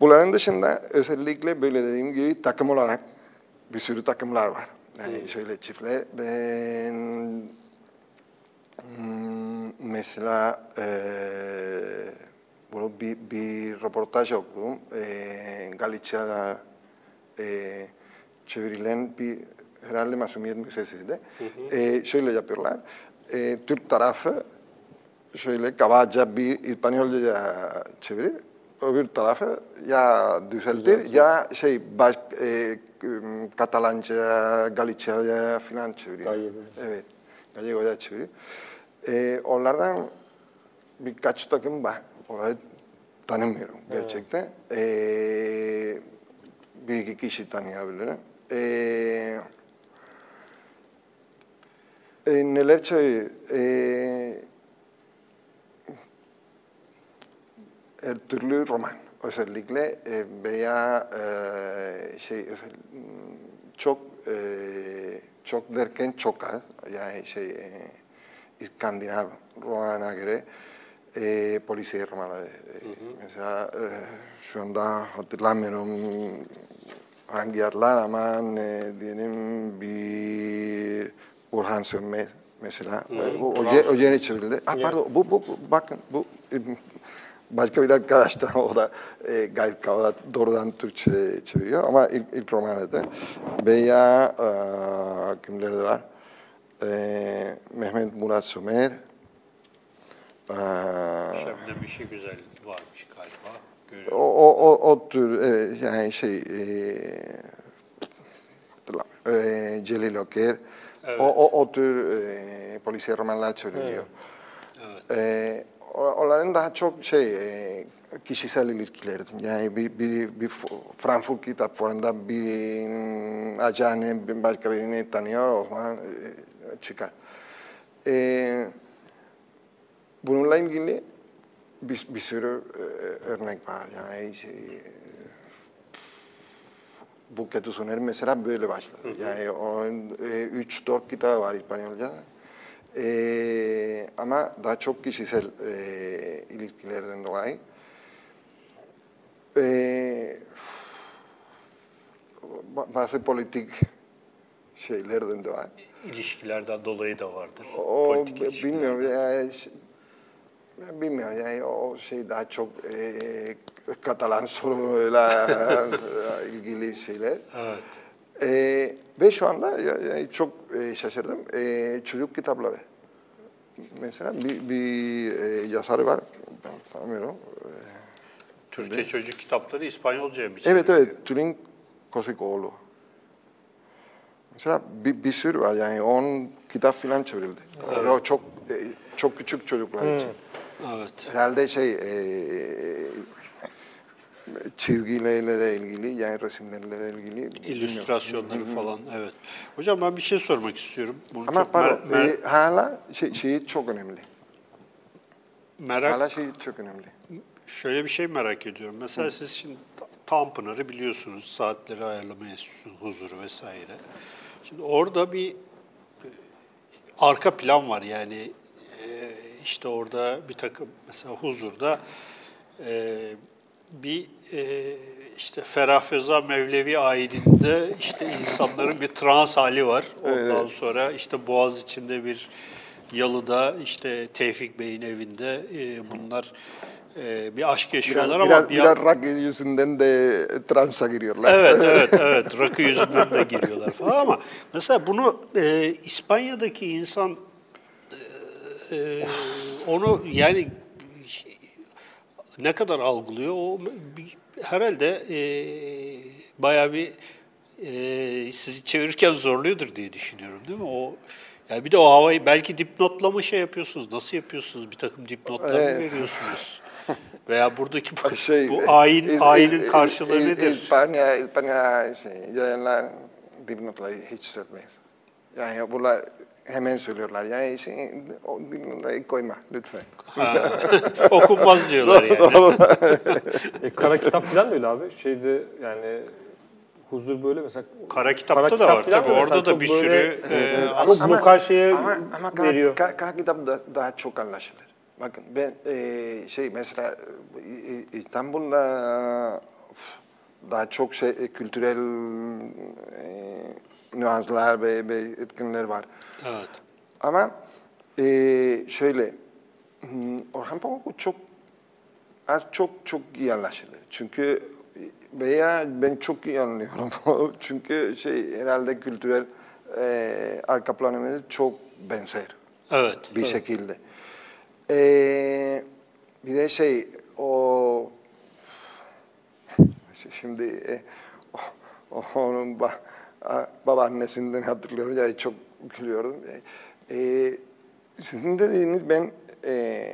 Bunların dışında özellikle böyle dediğim gibi takım olarak bir sürü takımlar var. Yani şöyle çiftler. Ben Hmm, mesela eee bunu bir, bir röportaj okudum. Eee Galicia'da eee çevrilen bir herhalde Masumiyet Müzesi'de. Eee şöyle yapıyorlar. Eee Türk tarafı şöyle kabaca bir İspanyolca çevirir. Öbür tarafı ya düzeltir ya şey baş, eee, Katalanca, Galicia'ya falan çeviriyor. Gallego. Evet, Gallego'ya çeviriyor. Ee, onlardan birkaç takım var. Orayı tanımıyorum gerçekten. Ee, bir iki kişi tanıyabilirim. Ee, e, neler çeviriyor? Ee, her türlü roman. Özellikle e, veya e, şey m, çok e, çok derken çok. Yani şey e, İskandinav romana göre e, polisiye romanları. E, Mesela e, şu anda hatırlamıyorum hangi adlar ama e, diyelim bir Orhan Sönmez mesela. Bu o, ye- o yeni çevrildi. Ah, pardon, bu, bu, bu- bakın bu e, başka bir arkadaş da o da e, gayet da doğrudan Türkçe çeviriyor ama ilk, ilk romanı da. Veya e, kimleri de var? E, Mehmet Murat Somer. E, Şebnem işi güzel varmış galiba. Görüyorum. o, o, o, tür evet, yani şey e, e, Celil Oker. O, o, o tür e, polisiye romanlar çevriliyor. E, o- onların daha çok şey e, kişisel ilişkilerdi. Yani bir, bir, bir Frankfurt kitap fuarında bir ajanı bir başka birini tanıyor o zaman e, çıkar. E, bununla ilgili bir, bir sürü e, örnek var. Yani şey, bu Ketusuner mesela böyle başladı. Yani onun e, üç, dört kitabı var İspanyolca. E, ama daha çok kişisel e, ilişkilerden dolayı. E, ba- bazı politik şeylerden dolayı. İlişkilerden dolayı da vardır. O bilmiyorum yani bilmiyorum yani o şey daha çok e, Katalan sorunuyla ilgili şeyler. Evet. E, ve şu anda ya- ya çok e, şaşırdım. E, çocuk kitapları. Mesela bir, bir e, yazarı var. Ben tanımıyorum. E, Türkçe çocuk kitapları İspanyolcaya mı Evet çevriliyor? evet, Tülin Kosikoğlu. Mesela bir, bir sürü var yani 10 kitap falan çevrildi. O çok e, çok küçük çocuklar için. Evet. Herhalde şey e, çizgilerle de ilgili yani resimlerle de ilgili. bilmiyorum. İllüstrasyonları falan evet. Hocam ben bir şey sormak istiyorum. Bunu Ama çok pardon, mer- mer- e, hala şey, şeyi çok önemli. merak Hala şey çok önemli. Şöyle bir şey merak ediyorum. Mesela siz şimdi Tanpınar'ı biliyorsunuz. Saatleri ayarlama enstitüsü, huzuru vesaire. Şimdi orada bir e, arka plan var. Yani e, işte orada bir takım mesela huzurda e, bir e, işte Ferah Feza Mevlevi ayininde işte insanların bir trans hali var. Ondan sonra işte Boğaz içinde bir yalıda işte Tevfik Bey'in evinde e, bunlar e, bir aşk Biraz, yaşıyorlar ama biraz, bir biraz rock yüzünden de transa giriyorlar. Evet, evet, evet. Rakı yüzünden de giriyorlar falan ama mesela bunu e, İspanya'daki insan e, e, onu yani ne kadar algılıyor o herhalde e, bayağı bir e, sizi çevirirken zorluyordur diye düşünüyorum değil mi? O yani bir de o havayı belki dipnotla mı şey yapıyorsunuz? Nasıl yapıyorsunuz? Bir takım dipnotlar mı Evet. veriyorsunuz? Veya buradaki bu, şey, bu e, ayin, e, ayinin e, karşılığı e, nedir? İspanya, İspanya şey, yayınlar dipnotları hiç söylemeyiz. Yani bunlar hemen söylüyorlar. Yani şey, o koyma lütfen. Ha, Okunmaz diyorlar yani. E, kara kitap falan da öyle abi. Şeyde yani huzur böyle mesela Kara kitapta Kara da kitap var tabii. Orada da bir böyle, sürü e, e, çok mukaşeye ama, ama kara, veriyor. Kara, kara kitap da, daha çok anlaşılır. Bakın ben e, şey mesela e, e, İstanbul'da daha çok şey e, kültürel e, nüanslar ve, ve etkinler var. Evet. Ama e, şöyle, hmm, Orhan Pamuk çok az çok çok iyi anlaşılır. Çünkü veya ben çok iyi anlıyorum. Çünkü şey herhalde kültürel e, arka planımız çok benzer Evet. bir şekilde. E, bir de şey o şimdi e, o- onun ba, a- babaannesinden hatırlıyorum. Yani çok gülüyordum. E, sizin dediğiniz ben e,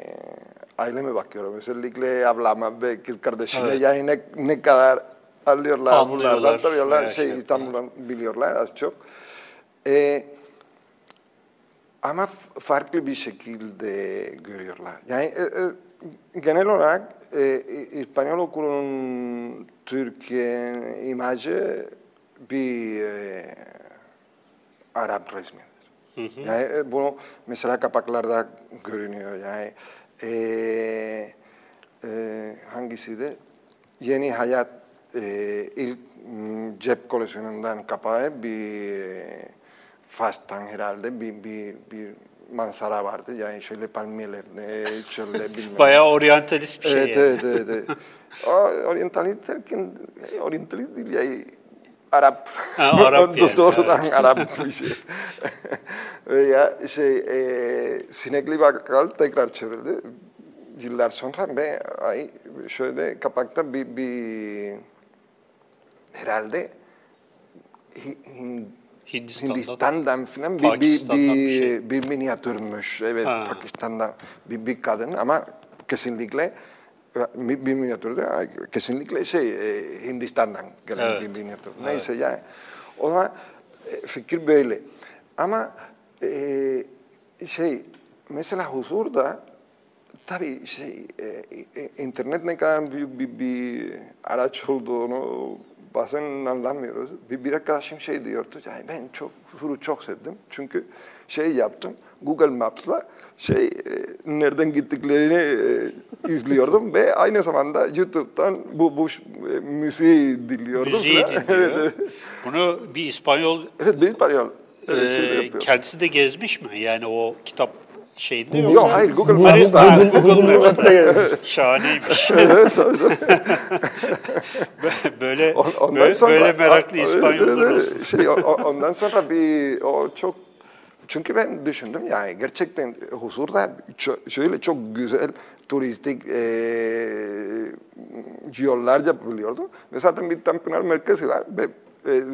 aileme bakıyorum. Özellikle ablama ve kız kardeşime. Evet. Yani ne, ne kadar alıyorlar Anlıyorlar bunlardan. Veya şey, İstanbul'dan biliyorlar az çok. E, ama farklı bir şekilde görüyorlar. Yani e, e, genel olarak e, İspanyol okulunun Türkiye imajı bir e, Arap resmidir. Yani e, bunu mesela kapaklarda görünüyor. Yani e, e, hangisiydi? Yeni Hayat e, ilk cep koleksiyonundan kapağı bir e, Fas'tan herhalde bir, bir, bir manzara vardı. Yani şöyle palmiyeler, ne, çölde bilmem. Bayağı oryantalist bir şey. Evet, yani. evet, evet, evet. O, orientalist derken, orientalist değil yani Arap. Ha, Arap yani, Doğrudan Arap bir şey. Veya şey, e, Sinekli Bakkal tekrar çevrildi. Yıllar sonra ve ay, şöyle kapakta bir, bir herhalde Hi- Hin- Hindistan'da. Hindistan'dan falan bir, bir, Pakistan'dan bir, bir şey. bir minyatürmüş. Evet, Ha. Pakistan'da bir, bir kadın ama kesinlikle bir, minyatürdü. Kesinlikle şey e, Hindistan'dan gelen Evet. bir minyatür. Neyse yani o zaman e, fikir böyle. Ama e, şey mesela huzurda tabii şey e, e, internet ne kadar büyük bir, bir araç olduğunu bazen anlamıyoruz. Bir, bir arkadaşım şey diyordu, yani ben çok huzuru çok sevdim. Çünkü şey yaptım, Google Maps'la şey e, nereden gittiklerini e, izliyordum ve aynı zamanda YouTube'dan bu, bu e, müziği dinliyordum. Müziği dinliyor. evet, evet. Bunu bir İspanyol evet, bir. Evet, e, kendisi de gezmiş mi? Yani o kitap şeyinde Yok yoksa- hayır Google Maps'ta. Google, Google Maps'ta. Şahaneymiş. böyle, On- ondan böyle, sonra böyle meraklı İspanyollar olsun. Şey, ondan sonra bir o çok çünkü ben düşündüm yani gerçekten huzurda ço- şöyle çok güzel turistik e, yollar yapılıyordu. Ve zaten bir Tanpınar merkezi var ve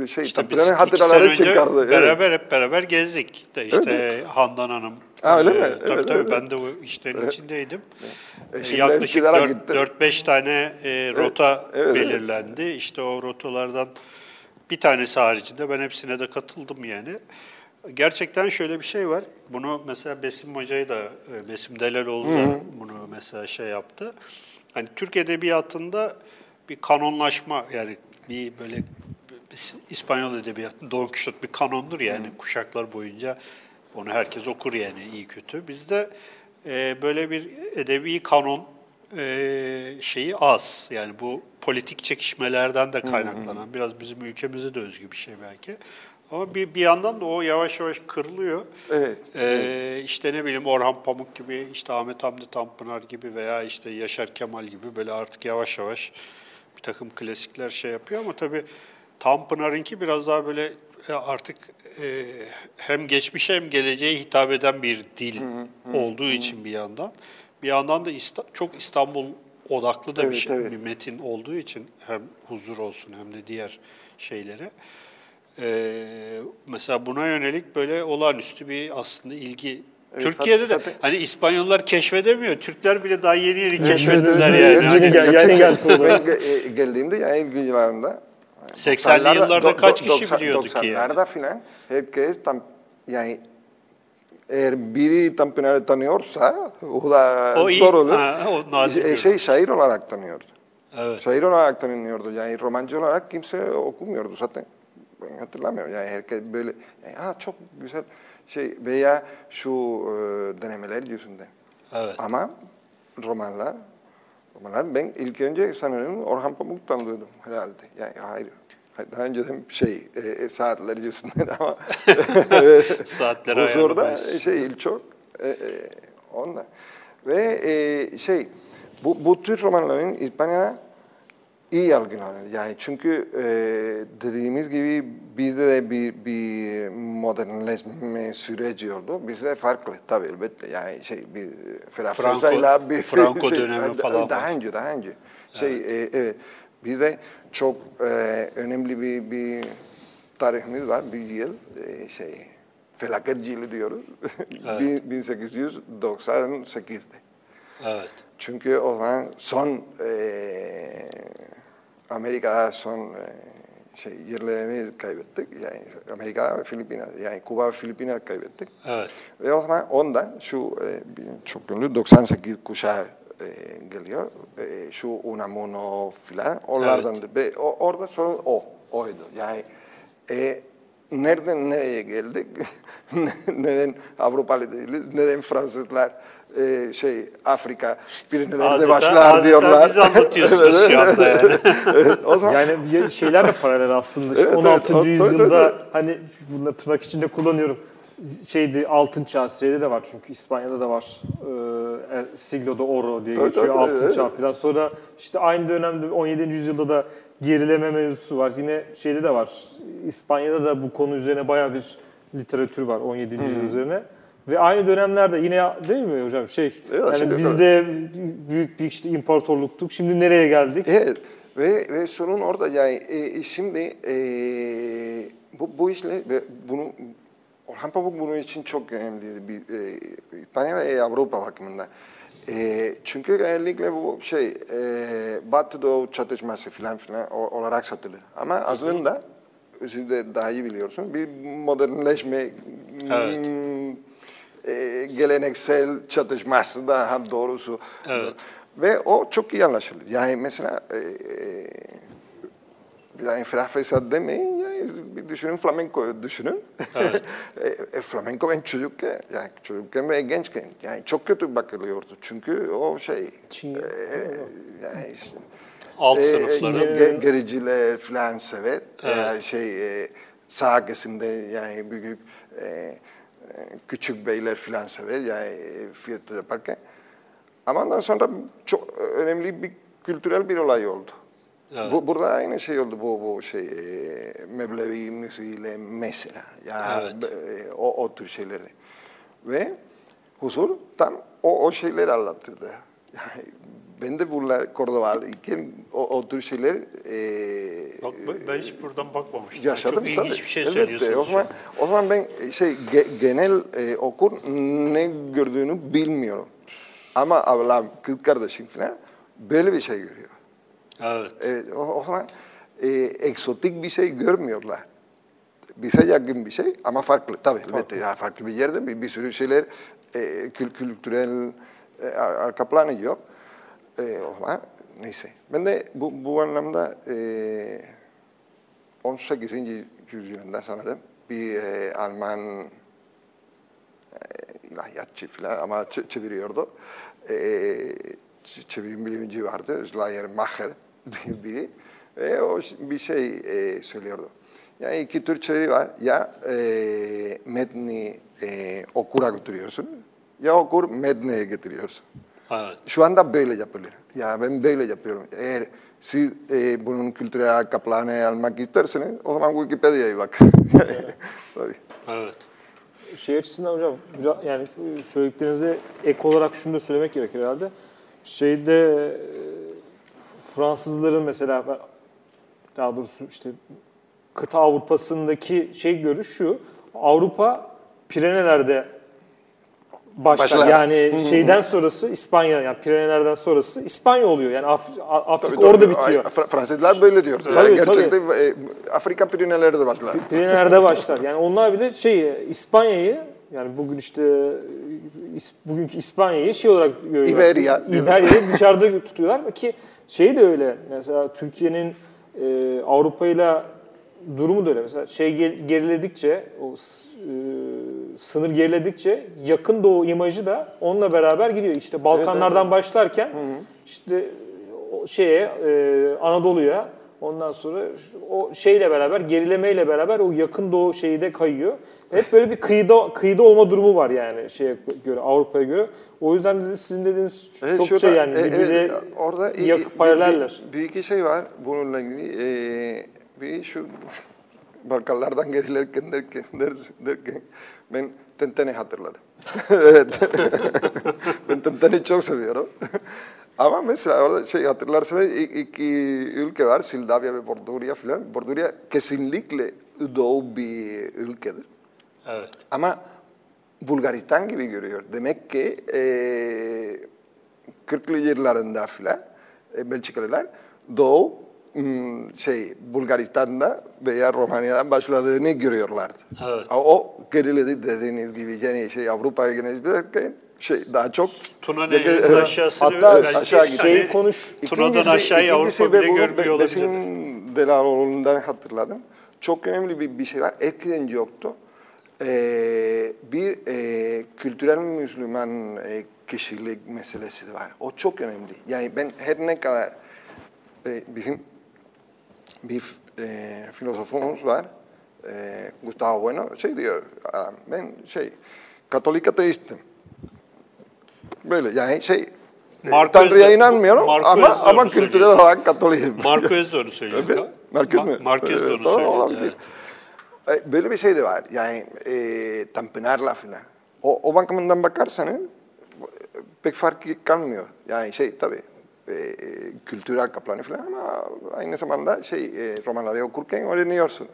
e, şey İşte Tanpınar'ın hatıraları çıkardı. Evet. beraber hep beraber gezdik. De işte Handan Hanım. Ha, öyle mi? Ee, Evet, tabii tabii evet. ben de o işlerin içindeydim. Ee, Eşimle Yaklaşık Üsküdar'a gitti. 4-5 tane e, rota evet, evet. belirlendi. İşte o rotalardan bir tanesi haricinde ben hepsine de katıldım yani. Gerçekten şöyle bir şey var. Bunu mesela Besim Hoca'yı da, e, Besim Delaloğlu da bunu mesela şey yaptı. Hani Türk Edebiyatı'nda bir kanonlaşma yani bir böyle İspanyol Edebiyatı'nda Don Quixote bir kanondur yani kuşaklar boyunca onu herkes okur yani iyi kötü. Bizde e, böyle bir edebi kanon e, şeyi az. Yani bu politik çekişmelerden de kaynaklanan biraz bizim ülkemize de özgü bir şey belki. Ama bir, bir yandan da o yavaş yavaş kırılıyor. Evet, Ee, işte ne bileyim Orhan Pamuk gibi, işte Ahmet Hamdi Tanpınar gibi veya işte Yaşar Kemal gibi böyle artık yavaş yavaş bir takım klasikler şey yapıyor ama tabii Tanpınar'ınki biraz daha böyle e, artık e, hem geçmişe hem geleceğe hitap eden bir dil olduğu için bir yandan. Bir yandan da İsta- çok İstanbul odaklı da bir Evet, şey, evet. bir metin olduğu için hem huzur olsun hem de diğer şeylere. Ee, mesela buna yönelik böyle olağanüstü bir aslında ilgi. Evet, Türkiye'de de zaten- hani İspanyollar keşfedemiyor. Türkler bile daha yeni yeni keşfettiler yani. Yeni Hani gel- yani gel. Ben e, geldiğimde yani ilk yıllarında 80'li 90'larda yıllarda kaç kişi 90 biliyordu ki yani? 90'larda filan herkes tam yani eğer biri Tanpınar'ı tanıyorsa o da O zor olur. Ha, bir şey şair olarak tanıyordu. Evet. Şair olarak tanınıyordu. Yani romancı olarak kimse okumuyordu zaten. Ben hatırlamıyorum. Yani herkes böyle yani, "Aa, çok güzel şey veya şu e, denemeler yüzünden. Evet. Ama romanlar romanlar ben ilk önce sanırım Orhan Pamuk tanıyordum herhalde. Yani hayır. Daha önceden şey e, e, saatler yüzünden ama Saatleri huzurda şey çok e, e, onunla. Ve e, şey bu, bu tür romanların İspanya'da iyi algılanır. Yani çünkü e, dediğimiz gibi bizde de bir, bir modernleşme süreci oldu. Bizde farklı tabii elbette. Yani şey bir Fransızayla bir Franco şey, dönemi falan Daha önce, daha önce. Şey e, evet. Bizde çok e, önemli bir, bir tarihimiz var. Bir yıl e, şey felaket yılı diyoruz. 1898'de. Evet. Çünkü o zaman son eee Amerika'da son eee, şey yerlerini kaybettik. Yani Amerika ve Filipina, yani Kuba ve Filipina kaybettik. Evet. Ve o zaman ondan şu bir çok ünlü 98 kuşağı eee, geliyor. Eee, şu Unamuno filan onlardan da. Ve o, orada sorun o, oydu. Yani eee nereden nereye geldik? neden Avrupalı değiliz? Neden Fransızlar eee, şey Afrika bir nelerde Adeta- başlar adeta diyorlar. bizi anlatıyorsunuz şu anda yani. Evet, o zaman Yani bir şeyler de paralel aslında. İşte Evet, 16. evet, yüzyılda hani bunları tırnak içinde kullanıyorum. şeydi altın çağ şeyde de var çünkü İspanya'da da var. El Siglo de Oro diye Tabii, geçiyor tabii, altın evet. çağ falan. Sonra işte aynı dönemde 17. yüzyılda da gerileme mevzusu var. Yine şeyde de var. İspanya'da da bu konu üzerine bayağı bir literatür var 17. yüzyıl üzerine. Ve aynı dönemlerde yine değil mi hocam şey Evet, yani biz de büyük bir işte imparatorluktuk. Şimdi nereye geldik? Evet ve, ve sorun orada yani e, şimdi e, bu, bu işle bunu Orhan Pamuk bunun için çok önemli bir e, İspanya ve Avrupa bakımından. E, çünkü genellikle bu şey e, Batı Doğu çatışması filan filan olarak satılır. Ama aslında siz de daha iyi biliyorsun bir modernleşme Evet. E, geleneksel çatışması daha doğrusu. Evet. Ve o çok iyi anlaşılır. Yani mesela e, e, yani ferah fesat demeyin, yani düşünün flamenkoyu düşünün. e, e, flamenko ben çocukken, yani çocukken ve gençken yani çok kötü bakılıyordu. Çünkü o şey, Çingene. e, yani işte, Alt e, sınıfları. e, ge- gericiler falan sever. Yani şey e, sağ kesimde yani büyük e, küçük beyler falan sever yani e, fiyatı yaparken. Ama ondan sonra çok önemli bir kültürel bir olay oldu. Evet. Bu, burada aynı şey oldu bu, bu şey e, Mevlevi müziğiyle mesela ya Evet. e, o, o tür şeyleri. Ve huzur tam o, o şeyleri anlatırdı. Yani ben de bunlar Kordovalı iken o, o tür şeyler e, Bak, ben- ben hiç buradan bakmamıştım. yaşadım Çok tabii. ilginç bir şey Elbette. söylüyorsunuz. O zaman, o zaman ben e, şey ge- genel e, okur ne gördüğünü bilmiyorum. Ama ablam, kız kardeşim falan böyle bir şey görüyor. Evet. Evet, o, o zaman e, egzotik bir şey görmüyorlar. Bize yakın bir şey ama farklı. Tabii elbette ya farklı bir yerde bir, bir sürü şeyler e, kül- kültürel e, ar- arka planı yok. E, o zaman neyse. Ben de bu, bu anlamda e, 18. yüzyılında sanırım bir e, Alman e, ilahiyatçı falan ama çeviriyordu. E, ç- çevirim bilimci vardı, Schleiermacher diye biri. Ve o bir şey e, söylüyordu. Yani iki tür çeviri var. Ya e, metni e, okura götürüyorsun ya okur metneye getiriyorsun. Evet. Şu anda böyle yapılır. Ya ben böyle yapıyorum. Eğer siz e, bunun kültürel arka planı almak isterseniz o zaman Wikipedia'ya bak. Tabii. Evet. Şey açısından hocam biraz, yani söylediklerinize ek olarak şunu da söylemek gerekir herhalde. Şeyde e, Fransızların mesela daha doğrusu işte kıta Avrupa'sındaki şey görüş şu. Avrupa Pireneler'de başlar. Başlar. Yani şeyden sonrası İspanya yani Pirenelerden sonrası İspanya oluyor. Yani Af- Afrika Tabii, orada tabii. bitiyor. Fra- Fransızlar böyle diyor. Tabii, Yani tabii. gerçekten e, Afrika Pirineleri de başlar. Pireneler'de başlar. Yani onlar bile şey İspanya'yı yani bugün işte bugünkü İspanya'yı şey olarak görüyorlar. İberya. İberya'yı dışarıda tutuyorlar ki şey de öyle. Mesela Türkiye'nin e, Avrupa ile durumu da öyle. Mesela şey geriledikçe o e, sınır geriledikçe yakın doğu imajı da onunla beraber gidiyor. İşte Balkanlardan başlarken işte o şeye e, Anadolu'ya ondan sonra o şeyle beraber gerilemeyle beraber o yakın doğu şeyi de kayıyor. Hep böyle bir kıyıda kıyıda olma durumu var yani şeye göre Avrupa'ya göre. O yüzden de sizin dediğiniz Evet, çok şurada, şey yani e, birbirine evet, orada yak- i- bir- paraleller. Bir, bir iki şey var bununla ilgili. Ee, bir şu Balkanlardan gerilerken derken, der- derken ben Tentene hatırladım. evet. ben Tentene'yi çok seviyorum. Ama mesela orada şey hatırlarsanız i- iki ülke var, Sildavya ve Borduria filan. Borduria kesinlikle doğu bir ülkedir. Evet. Ama Bulgaristan gibi görüyor. Demek ki e, 40'lı yıllarında filan e, Belçikalılar Doğu şey Bulgaristan'da veya Romanya'dan başladığını görüyorlardı. Evet. O, o geriledi dediğiniz gibi yani şey Avrupa'ya genellikle şey daha çok Tuna Nehri'nin aşağısını Hatta belki aşağı gidiyor. şey konuş Tuna'dan aşağıya Avrupa ve bile görmüyor Be- olabilir. Besim Delaloğlu'ndan hatırladım. Çok önemli bir, bir şey var. Eskiden yoktu. Ee, bir e, kültürel Müslüman e, kişilik meselesi de var. O çok önemli. Yani ben her ne kadar e, bizim bir e, filozofumuz var. e, Gustavo Bueno şey diyor, adam, ben şey, Katolik ateistim. Böyle yani şey, e, Marco Tanrı'ya Ezra- inanmıyorum Marco ama, Ezra ama onu kültürel söylüyor. olarak Katolik'im. Marco Ezzo onu söylüyor. Evet. Marquez mi? Ma- Marquez de Evet, onu tamam, söylüyor. olabilir. E, Böyle bir şey de var. Yani e, tampenarla filan. O, o bakımından bakarsanız e, pek fark kalmıyor. Yani şey tabii e, kültürel kaplanı filan ama aynı zamanda şey e, romanları okurken öğreniyorsun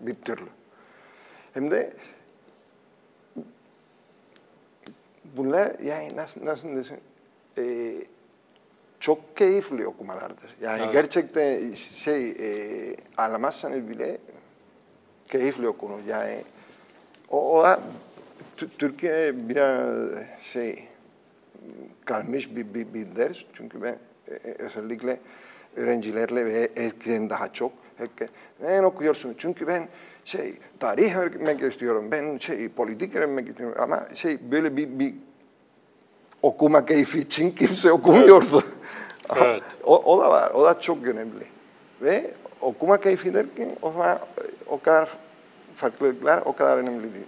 bir türlü. Hem de bunlar yani nasıl, nasıl desem e, çok keyifli okumalardır. Yani Evet. gerçekten şey e, anlamazsanız bile keyifli okunur. Yani o, o da Tü- Türkiye biraz şey kalmış bir, bir, bir ders. Çünkü ben e, e, özellikle öğrencilerle ve eskiden daha çok herke- ne okuyorsunuz? Çünkü ben şey tarih öğrenmek istiyorum. Ben şey politik öğrenmek istiyorum. Ama şey böyle bir, bir okuma keyfi için kimse okumuyordu. Evet. o, o da var. O da çok önemli. Ve okuma keyfi derken o, zaman o kadar farklılıklar o kadar önemli değil.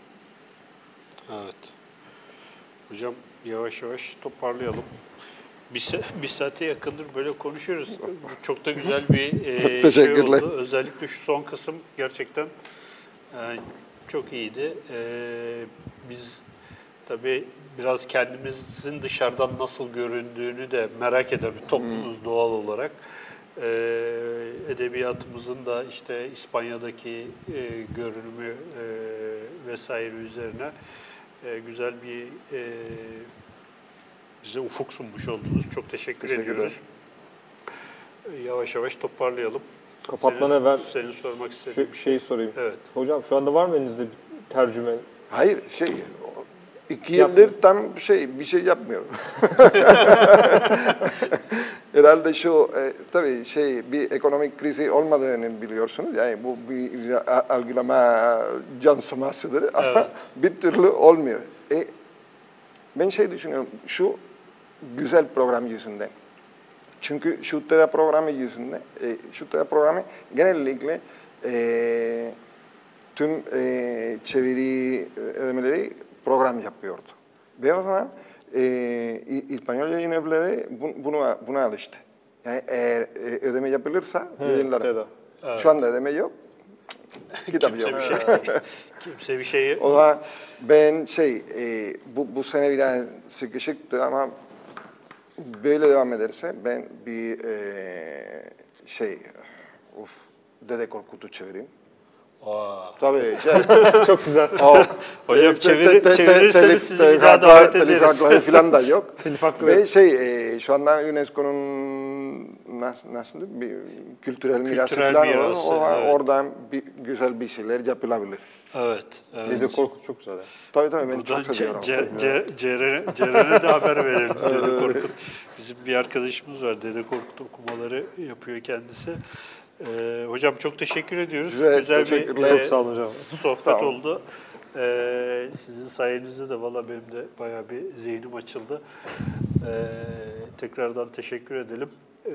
Evet. Hocam yavaş yavaş toparlayalım. Bir, bir saate yakındır böyle konuşuyoruz. Çok da güzel bir e, şey Teşekkürler. oldu. Özellikle şu son kısım gerçekten e, çok iyiydi. E, biz tabii biraz kendimizin dışarıdan nasıl göründüğünü de merak eden bir toplumuz doğal olarak. E, edebiyatımızın da işte İspanya'daki e, görünümü e, vesaire üzerine e, güzel bir e, bize ufuk sunmuş oldunuz. Çok teşekkür Teşekkürler. ediyoruz. E, Yavaş yavaş toparlayalım. Kapatmadan Senin- evvel Senin sormak istediğin şu bir şey. şeyi sorayım. Evet. Hocam şu anda var mı elinizde bir tercüme? Hayır şey iki yıldır tam şey bir şey yapmıyorum. Herhalde şu e, tabii şey bir ekonomik krizi olmadığını biliyorsunuz. Yani bu bir algılama yansımasıdır ama bir türlü olmuyor. E, ben şey düşünüyorum şu güzel program yüzünden. Çünkü şu TEDA programı yüzünden, e, şu TEDA programı genellikle e, tüm e, çeviri ödemeleri program yapıyordu. Ve o zaman e, İspanyol yayın evleri bu- buna, buna alıştı. Yani eğer e, ödeme yapılırsa yayınlar. TEDA. Şu anda ödeme yok. Kitap Kimse yok. bir şey kimse bir şey O zaman ben şey e, bu, bu sene biraz sıkışıktı ama böyle devam ederse ben bir e, şey uf, Dede Korkut'u çevireyim. Aa, Tabii şey. Çok güzel. o, Hocam çeviri- çevirirseniz telif- sizi bir telif daha hakları- davet telif ederiz. hakları falan da yok. Telif hakkı Ve şey e, şu anda UNESCO'nun nasıl, nasıl bir kültürel mirası Kültürel falan mirası, var. O- evet. Oradan bir, güzel bir şeyler yapılabilir. evet. evet. Dede Korkut çok güzel. Tabii tabii ben Buradan çok seviyorum. Ce- Ce- Ce- Ceren'e Ceren'e de haber verelim Dede Korkut. Bizim bir arkadaşımız var. Dede Korkut okumaları yapıyor kendisi. Ee, hocam çok teşekkür ediyoruz. Size Güzel bir teşekkürler. Çok sağ olun hocam. sohbet Sağ olun. oldu. Ee, sizin sayenizde de valla benim de bayağı bir zihnim açıldı. Ee, tekrardan teşekkür edelim. Ee,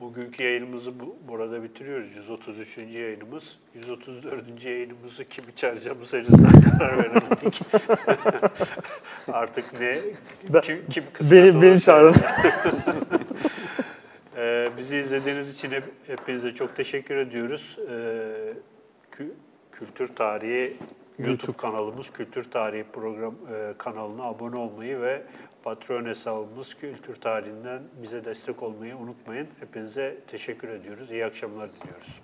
bugünkü yayınımızı bu, burada bitiriyoruz. 133. yayınımız. 134. yayınımızı kimi çağıracağımız henüz karar veremedik. Artık ne? Kim, kim kısmet Beni, beni çağırın. ee, bizi izlediğiniz için hep, hepinize çok teşekkür ediyoruz. Ee, kü- Kültür Tarihi YouTube, YouTube. kanalımız Kültür Tarihi program e, kanalına abone olmayı ve Patreon hesabımız Kültür Tarihinden bize destek olmayı unutmayın. Hepinize teşekkür ediyoruz. İyi akşamlar diliyoruz.